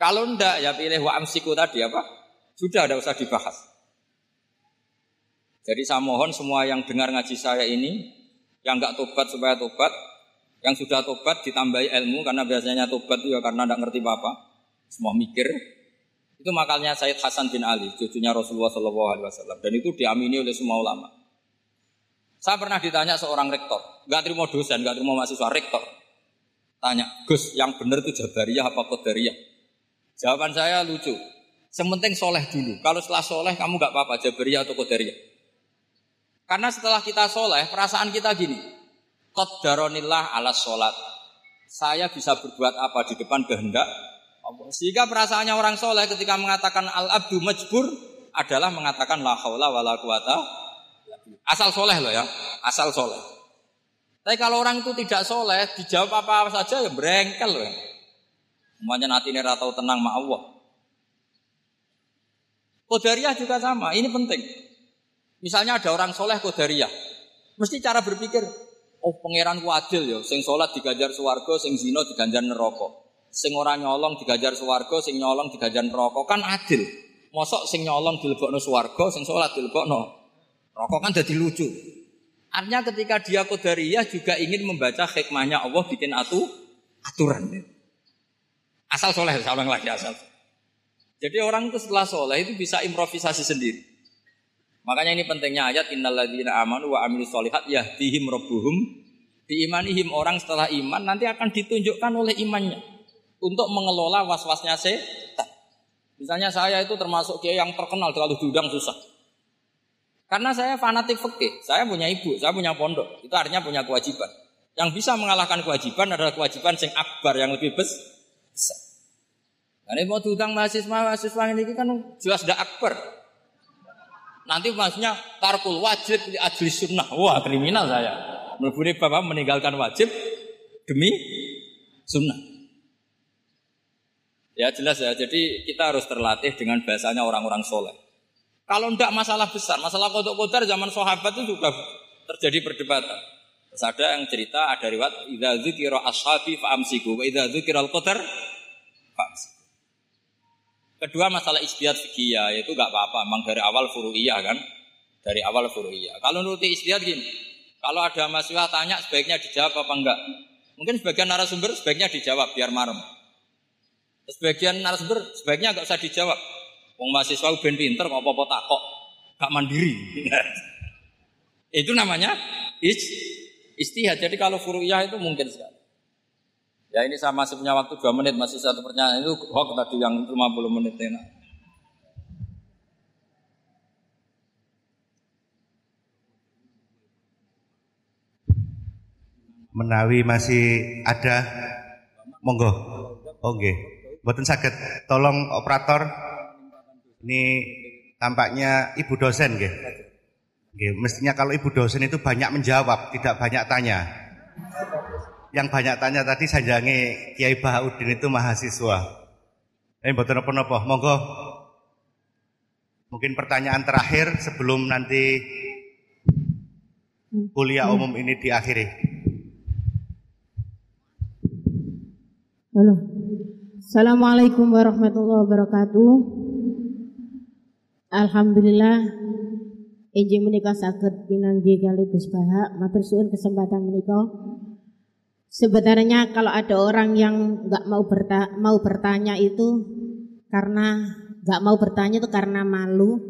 Kalau ndak, ya pilih wa amsiku tadi apa? Sudah, tidak usah dibahas. Jadi saya mohon semua yang dengar ngaji saya ini, yang nggak tobat supaya tobat, yang sudah tobat ditambahi ilmu karena biasanya tobat itu ya karena tidak ngerti apa-apa, semua mikir. Itu makalnya Said Hasan bin Ali, cucunya Rasulullah SAW, dan itu diamini oleh semua ulama. Saya pernah ditanya seorang rektor, nggak terima dosen, nggak terima mahasiswa rektor. Tanya, Gus, yang benar itu Jabariyah apa Qadariyah? Jawaban saya lucu. Sementing soleh dulu. Kalau setelah soleh kamu nggak apa-apa, Jabariyah atau Qadariyah. Karena setelah kita soleh, perasaan kita gini, Qaddaronillah ala sholat. Saya bisa berbuat apa di depan kehendak Allah. Sehingga perasaannya orang soleh ketika mengatakan al-abdu majbur adalah mengatakan la haula wala quwata asal soleh loh ya, asal soleh. Tapi kalau orang itu tidak soleh, dijawab apa, apa saja ya berengkel loh. Umpamanya nanti ini tenang ma Allah. Kodariah juga sama, ini penting. Misalnya ada orang soleh kodariah, mesti cara berpikir, Oh pangeran ku adil ya, sing sholat digajar suwargo, sing zino diganjar neraka. Sing ora nyolong digajar suwargo, sing nyolong digajar neraka kan adil. Mosok sing nyolong dilebokno suwargo, sing sholat dilebokno neraka kan jadi lucu. Artinya ketika dia kodariyah juga ingin membaca hikmahnya Allah bikin atu aturan. Asal soleh, salah lagi asal. Jadi orang itu setelah soleh itu bisa improvisasi sendiri. Makanya ini pentingnya ayat innalladzina amanu wa amilus solihat yahdihim rabbuhum diimanihim orang setelah iman nanti akan ditunjukkan oleh imannya untuk mengelola was-wasnya setan. Misalnya saya itu termasuk kiai yang terkenal terlalu diundang susah. Karena saya fanatik fikih, saya punya ibu, saya punya pondok, itu artinya punya kewajiban. Yang bisa mengalahkan kewajiban adalah kewajiban sing akbar yang lebih besar. Nah, ini mau diundang mahasiswa mahasiswa ini kan jelas tidak akbar. Nanti maksudnya tarkul wajib di ajli sunnah. Wah kriminal saya. Meleburi bapak meninggalkan wajib demi sunnah. Ya jelas ya. Jadi kita harus terlatih dengan bahasanya orang-orang soleh. Kalau tidak masalah besar, masalah kodok kodar zaman sahabat itu juga terjadi perdebatan. Terus ada yang cerita ada riwayat idza dzikira ashabi fa amsiku wa idza dzikira al-qadar fa Kedua masalah istiad fikih yaitu gak apa-apa, memang dari awal furu'iyah kan, dari awal furu'iyah. Kalau nuruti istiad gini, kalau ada mahasiswa tanya sebaiknya dijawab apa enggak? Mungkin sebagian narasumber sebaiknya dijawab biar marem. Sebagian narasumber sebaiknya enggak usah dijawab. Wong mahasiswa ben pinter kok apa-apa takok, gak mandiri. itu namanya istihad. Jadi kalau furu'iyah itu mungkin sekali. Ya ini saya masih punya waktu dua menit, masih satu pertanyaan itu hoax tadi yang 50 menit ini. Menawi masih ada, monggo. Oh nggih. Mboten sakit. Tolong operator ini tampaknya ibu dosen nggih. Nggih, mestinya kalau ibu dosen itu banyak menjawab, tidak banyak tanya yang banyak tanya tadi sanjange Kiai Bahaudin itu mahasiswa. Ini betul apa-apa, monggo. Mungkin pertanyaan terakhir sebelum nanti kuliah umum ini diakhiri. Halo. Assalamualaikum warahmatullahi wabarakatuh. Alhamdulillah Injil menikah sakit pinanggi kali Gus Baha matur suun kesempatan menikah. Sebenarnya kalau ada orang yang nggak mau berta mau bertanya itu karena nggak mau bertanya itu karena malu,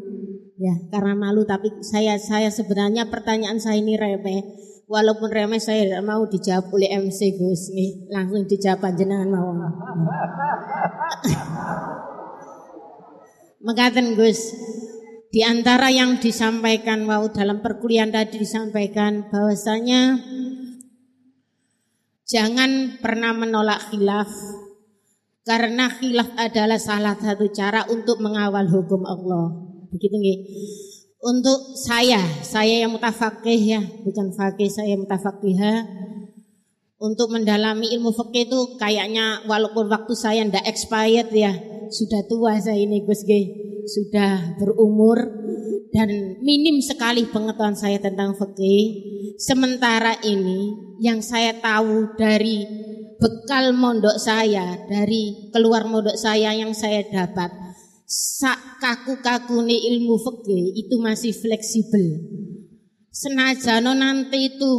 ya karena malu. Tapi saya saya sebenarnya pertanyaan saya ini remeh. Walaupun remeh saya tidak mau dijawab oleh MC Gus nih langsung dijawab jenengan mau. Mengatakan Gus di antara yang disampaikan wow dalam perkuliahan tadi disampaikan bahwasanya jangan pernah menolak khilaf karena khilaf adalah salah satu cara untuk mengawal hukum Allah. Begitu nggih. Untuk saya, saya yang mutafakih ya, bukan fakih, saya mutafakihah. Untuk mendalami ilmu fakih itu kayaknya walaupun waktu saya ndak expired ya, sudah tua saya ini Gus sudah berumur dan minim sekali pengetahuan saya tentang fakih. Sementara ini yang saya tahu dari bekal mondok saya, dari keluar mondok saya yang saya dapat sak kaku-kaku nih ilmu fikih itu masih fleksibel. Senajano nanti itu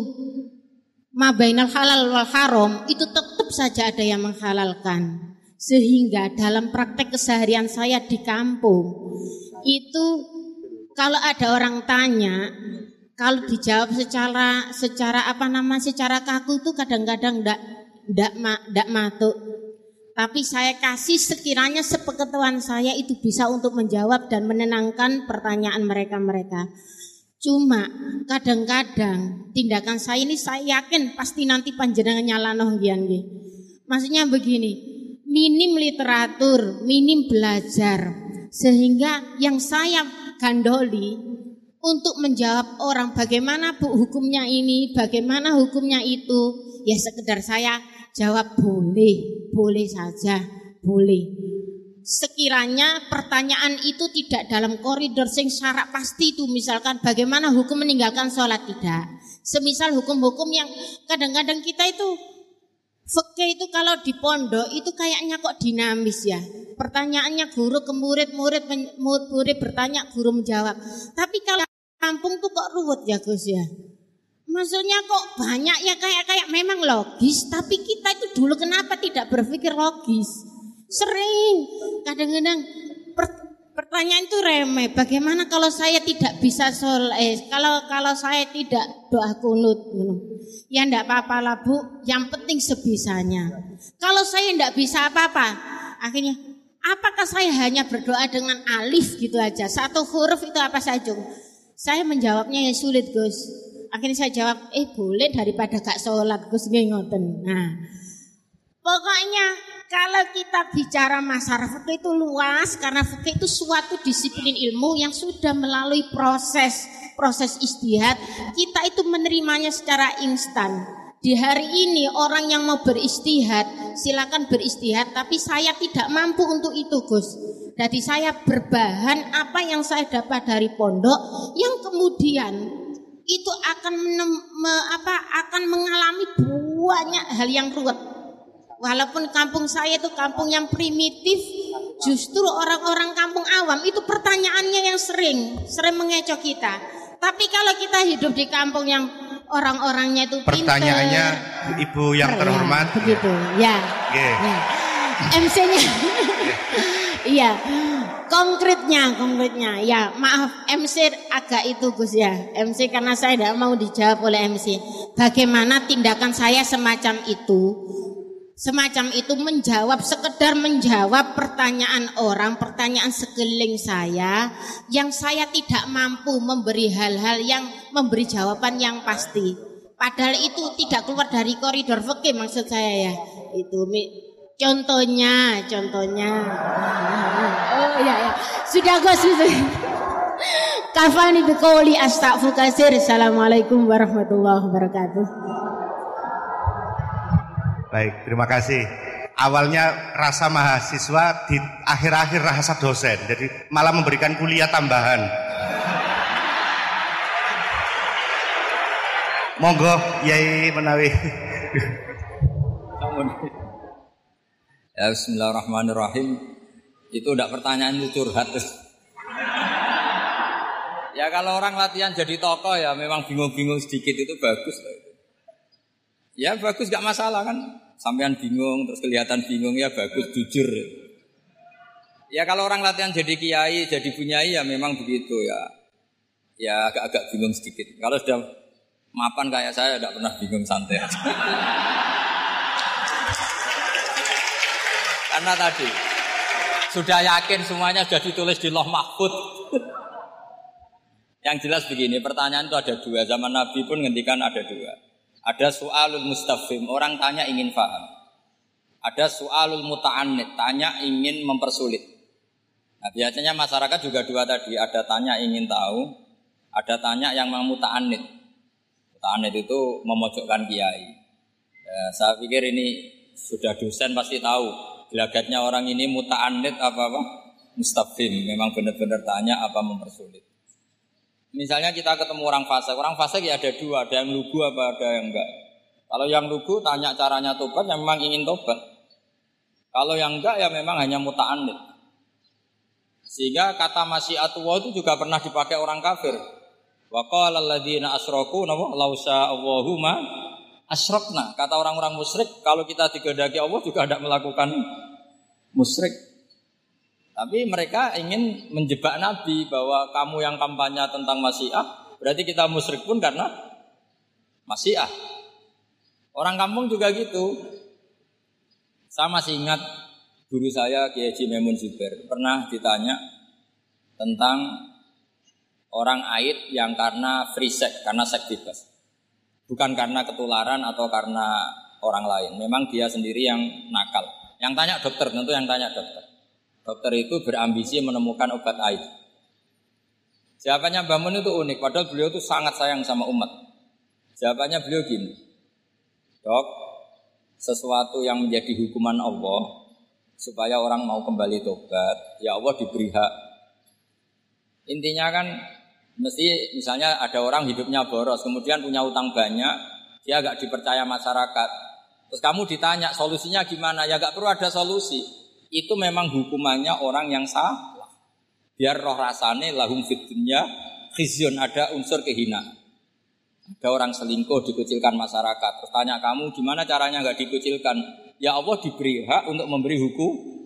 mabainal halal wal haram itu tetap saja ada yang menghalalkan. Sehingga dalam praktek keseharian saya di kampung itu kalau ada orang tanya kalau dijawab secara secara apa nama secara kaku itu kadang-kadang ndak ndak ndak matuk tapi saya kasih sekiranya sepengetahuan saya itu bisa untuk menjawab dan menenangkan pertanyaan mereka-mereka. Cuma kadang-kadang tindakan saya ini saya yakin pasti nanti panjenengan nyalanoh gian Maksudnya begini, minim literatur, minim belajar sehingga yang saya gandoli untuk menjawab orang bagaimana bu hukumnya ini, bagaimana hukumnya itu, ya sekedar saya Jawab boleh, boleh saja, boleh. Sekiranya pertanyaan itu tidak dalam koridor sing syarat pasti itu misalkan bagaimana hukum meninggalkan sholat tidak. Semisal hukum-hukum yang kadang-kadang kita itu Fakih itu kalau di pondok itu kayaknya kok dinamis ya. Pertanyaannya guru ke murid, murid murid bertanya, guru menjawab. Tapi kalau kampung tuh kok ruwet ya Gus ya. Maksudnya kok banyak ya kayak kayak memang logis, tapi kita itu dulu kenapa tidak berpikir logis? Sering kadang-kadang pertanyaan itu remeh. Bagaimana kalau saya tidak bisa sol eh, kalau kalau saya tidak doa kunut, ya enggak apa-apa lah bu. Yang penting sebisanya. Kalau saya enggak bisa apa-apa, akhirnya apakah saya hanya berdoa dengan alif gitu aja? Satu huruf itu apa saja? Saya menjawabnya yang sulit Gus akhirnya saya jawab, eh boleh daripada gak sholat, Gus ngoten. Nah, pokoknya kalau kita bicara masalah fikih itu luas karena fikih itu suatu disiplin ilmu yang sudah melalui proses proses istihad kita itu menerimanya secara instan di hari ini orang yang mau beristihad silakan beristihad tapi saya tidak mampu untuk itu Gus jadi saya berbahan apa yang saya dapat dari pondok yang kemudian itu akan menem, me, apa akan mengalami banyak hal yang ruwet. Walaupun kampung saya itu kampung yang primitif, justru orang-orang kampung awam itu pertanyaannya yang sering, sering mengecoh kita. Tapi kalau kita hidup di kampung yang orang-orangnya itu pertanyaannya pinter, ibu yang terhormat, begitu, ya. ya. ya. MC-nya, iya. Konkretnya, konkretnya. Ya, maaf MC agak itu Gus ya. MC karena saya tidak mau dijawab oleh MC. Bagaimana tindakan saya semacam itu? Semacam itu menjawab sekedar menjawab pertanyaan orang, pertanyaan sekeliling saya yang saya tidak mampu memberi hal-hal yang memberi jawaban yang pasti. Padahal itu tidak keluar dari koridor fikih maksud saya ya. Itu Contohnya, contohnya. Oh iya ya. Sudah Gus. Kafani biqauli astaghfir kasir. Assalamualaikum warahmatullahi wabarakatuh. Baik, terima kasih. Awalnya rasa mahasiswa di akhir-akhir rasa dosen. Jadi malah memberikan kuliah tambahan. Monggo Yai menawi. Ya Bismillahirrahmanirrahim. Itu udah pertanyaan itu curhat. ya kalau orang latihan jadi tokoh ya memang bingung-bingung sedikit itu bagus. Ya bagus gak masalah kan. Sampean bingung terus kelihatan bingung ya bagus jujur. Ya kalau orang latihan jadi kiai, jadi bunyai ya memang begitu ya. Ya agak-agak bingung sedikit. Kalau sudah mapan kayak saya tidak pernah bingung santai. Karena tadi sudah yakin semuanya sudah ditulis di loh mahfud. Yang jelas begini, pertanyaan itu ada dua. Zaman Nabi pun ngendikan ada dua. Ada soalul mustafim, orang tanya ingin paham. Ada soalul muta'anid, tanya ingin mempersulit. Nah biasanya masyarakat juga dua tadi, ada tanya ingin tahu, ada tanya yang mau muta'anid. Muta'anid itu memojokkan kiai. Ya, saya pikir ini sudah dosen pasti tahu gelagatnya orang ini muta'anid apa apa mustafim memang benar-benar tanya apa mempersulit misalnya kita ketemu orang fase orang fase ya ada dua ada yang lugu apa ada yang enggak kalau yang lugu tanya caranya tobat yang memang ingin tobat kalau yang enggak ya memang hanya muta'anid sehingga kata masyiatullah itu juga pernah dipakai orang kafir wa qala alladziina asyraku lausa Allahumma asrokna. Kata orang-orang musyrik, kalau kita digedaki Allah juga tidak melakukan musyrik. Tapi mereka ingin menjebak Nabi bahwa kamu yang kampanye tentang Masyiah, berarti kita musyrik pun karena Masyiah. Orang kampung juga gitu. Saya masih ingat guru saya Kiai Haji Memun Zubair pernah ditanya tentang orang aid yang karena free sex, karena seks bebas. Bukan karena ketularan atau karena orang lain. Memang dia sendiri yang nakal. Yang tanya dokter, tentu yang tanya dokter. Dokter itu berambisi menemukan obat air. Jawabannya Mbak Mun itu unik, padahal beliau itu sangat sayang sama umat. Jawabannya beliau gini, dok, sesuatu yang menjadi hukuman Allah supaya orang mau kembali tobat, ya Allah diberi hak. Intinya kan Mesti misalnya ada orang hidupnya boros, kemudian punya utang banyak, dia agak dipercaya masyarakat. Terus kamu ditanya solusinya gimana? Ya gak perlu ada solusi. Itu memang hukumannya orang yang salah. Biar roh rasane lahum fitnya khizyun ada unsur kehinaan. Ada orang selingkuh dikucilkan masyarakat. Terus tanya kamu gimana caranya nggak dikucilkan? Ya Allah diberi hak untuk memberi hukum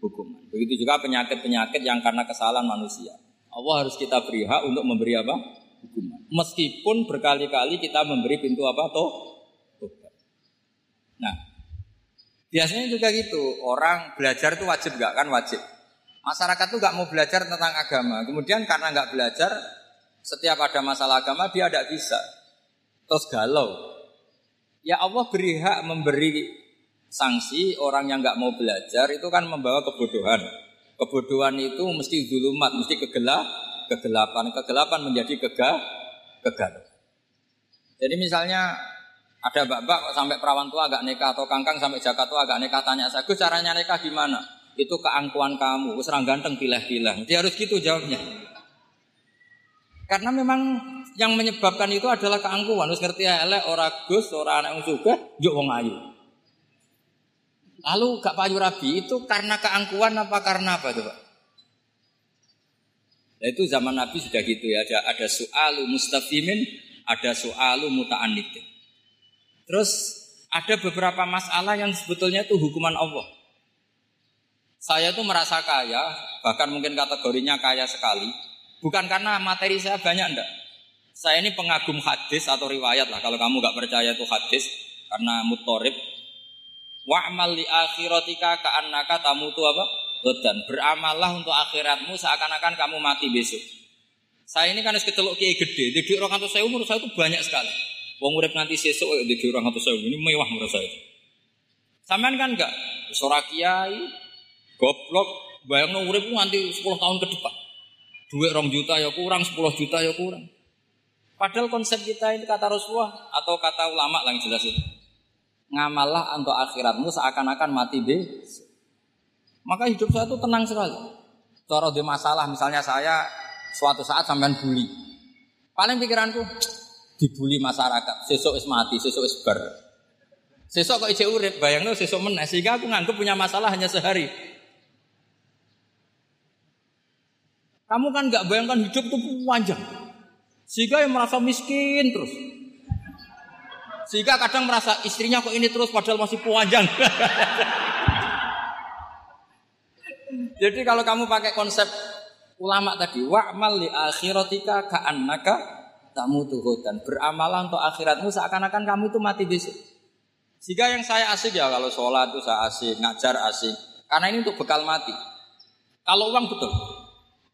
hukuman. Begitu juga penyakit-penyakit yang karena kesalahan manusia. Allah harus kita beri hak untuk memberi apa? Hukuman. Meskipun berkali-kali kita memberi pintu apa? Toh. Nah, biasanya juga gitu. Orang belajar itu wajib gak kan? Wajib. Masyarakat tuh gak mau belajar tentang agama. Kemudian karena gak belajar, setiap ada masalah agama dia tidak bisa. Terus galau. Ya Allah beri hak memberi sanksi orang yang gak mau belajar itu kan membawa kebodohan. Kebodohan itu mesti zulumat, mesti kegelap, kegelapan. Kegelapan menjadi kega, kegal. Jadi misalnya ada mbak-mbak sampai perawan tua agak nikah atau kangkang sampai jakat tua agak nikah tanya saya, Gus caranya nikah gimana? Itu keangkuhan kamu, gus ganteng pilih-pilih. Dia harus gitu jawabnya. Karena memang yang menyebabkan itu adalah keangkuhan. Harus ngerti ya, elek ora gus, ora anak juga, juk wong ayu. Lalu gak payu rabi itu karena keangkuhan apa karena apa coba? Nah, itu zaman Nabi sudah gitu ya. Ada ada soalu mustafimin, ada soalu muta'anidin. Terus ada beberapa masalah yang sebetulnya itu hukuman Allah. Saya itu merasa kaya, bahkan mungkin kategorinya kaya sekali. Bukan karena materi saya banyak enggak. Saya ini pengagum hadis atau riwayat lah. Kalau kamu nggak percaya itu hadis, karena mutorib, Wa'mal li akhiratika ka'annaka tamutu apa? Dan beramallah untuk akhiratmu seakan-akan kamu mati besok. Saya ini kan harus keceluk kiai gede, di orang atau saya umur saya itu banyak sekali. Wong urip nanti sesuk di orang atau saya ini mewah menurut saya. Sampean kan enggak seorang kiai goblok bayang urip nanti 10 tahun ke depan. Duit rong juta ya kurang, 10 juta ya kurang. Padahal konsep kita ini kata Rasulullah atau kata ulama lah yang jelas itu ngamallah untuk akhiratmu seakan-akan mati deh. Maka hidup saya itu tenang sekali. Cara di masalah, misalnya saya suatu saat sampean bully. Paling pikiranku dibully masyarakat, sesuk is mati, sesuk is ber. Sesok kok ijek urip, bayangno sesok meneh sehingga aku nganggep punya masalah hanya sehari. Kamu kan nggak bayangkan hidup itu panjang. Sehingga yang merasa miskin terus. Sehingga kadang merasa istrinya kok ini terus padahal masih panjang. Jadi kalau kamu pakai konsep ulama tadi, wa'mal li akhiratika ka'annaka tamutuhu dan beramalah untuk akhiratmu seakan-akan kamu itu mati besok. Sehingga yang saya asik ya kalau sholat itu saya asik, ngajar asik. Karena ini untuk bekal mati. Kalau uang betul.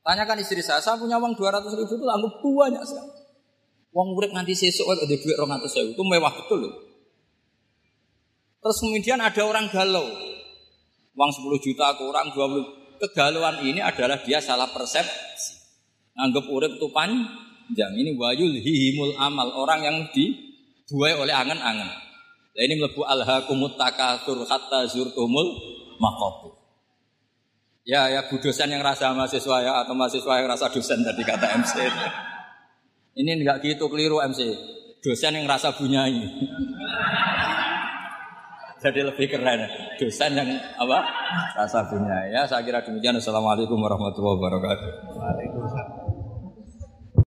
Tanyakan istri saya, saya punya uang 200 ribu itu anggap banyak sekali. Uang murid nanti sesuk ada duit 200 ribu itu mewah betul loh. Terus kemudian ada orang galau. Uang 10 juta kurang 20. Kegalauan ini adalah dia salah persepsi. Anggap urip itu panjang. Ini wayul hihimul amal. Orang yang dibuai oleh angan-angan. Nah ini melebu alhaqumut takatsur hatta zurtumul maqabir. Ya ya bu dosen yang rasa mahasiswa ya atau mahasiswa yang rasa dosen tadi kata MC. Ini enggak gitu keliru MC. Dosen yang rasa bunyai. Jadi lebih keren. Dosen yang apa? Rasa bunyai. Ya saya kira demikian. Assalamualaikum warahmatullahi wabarakatuh. Waalaikumsalam.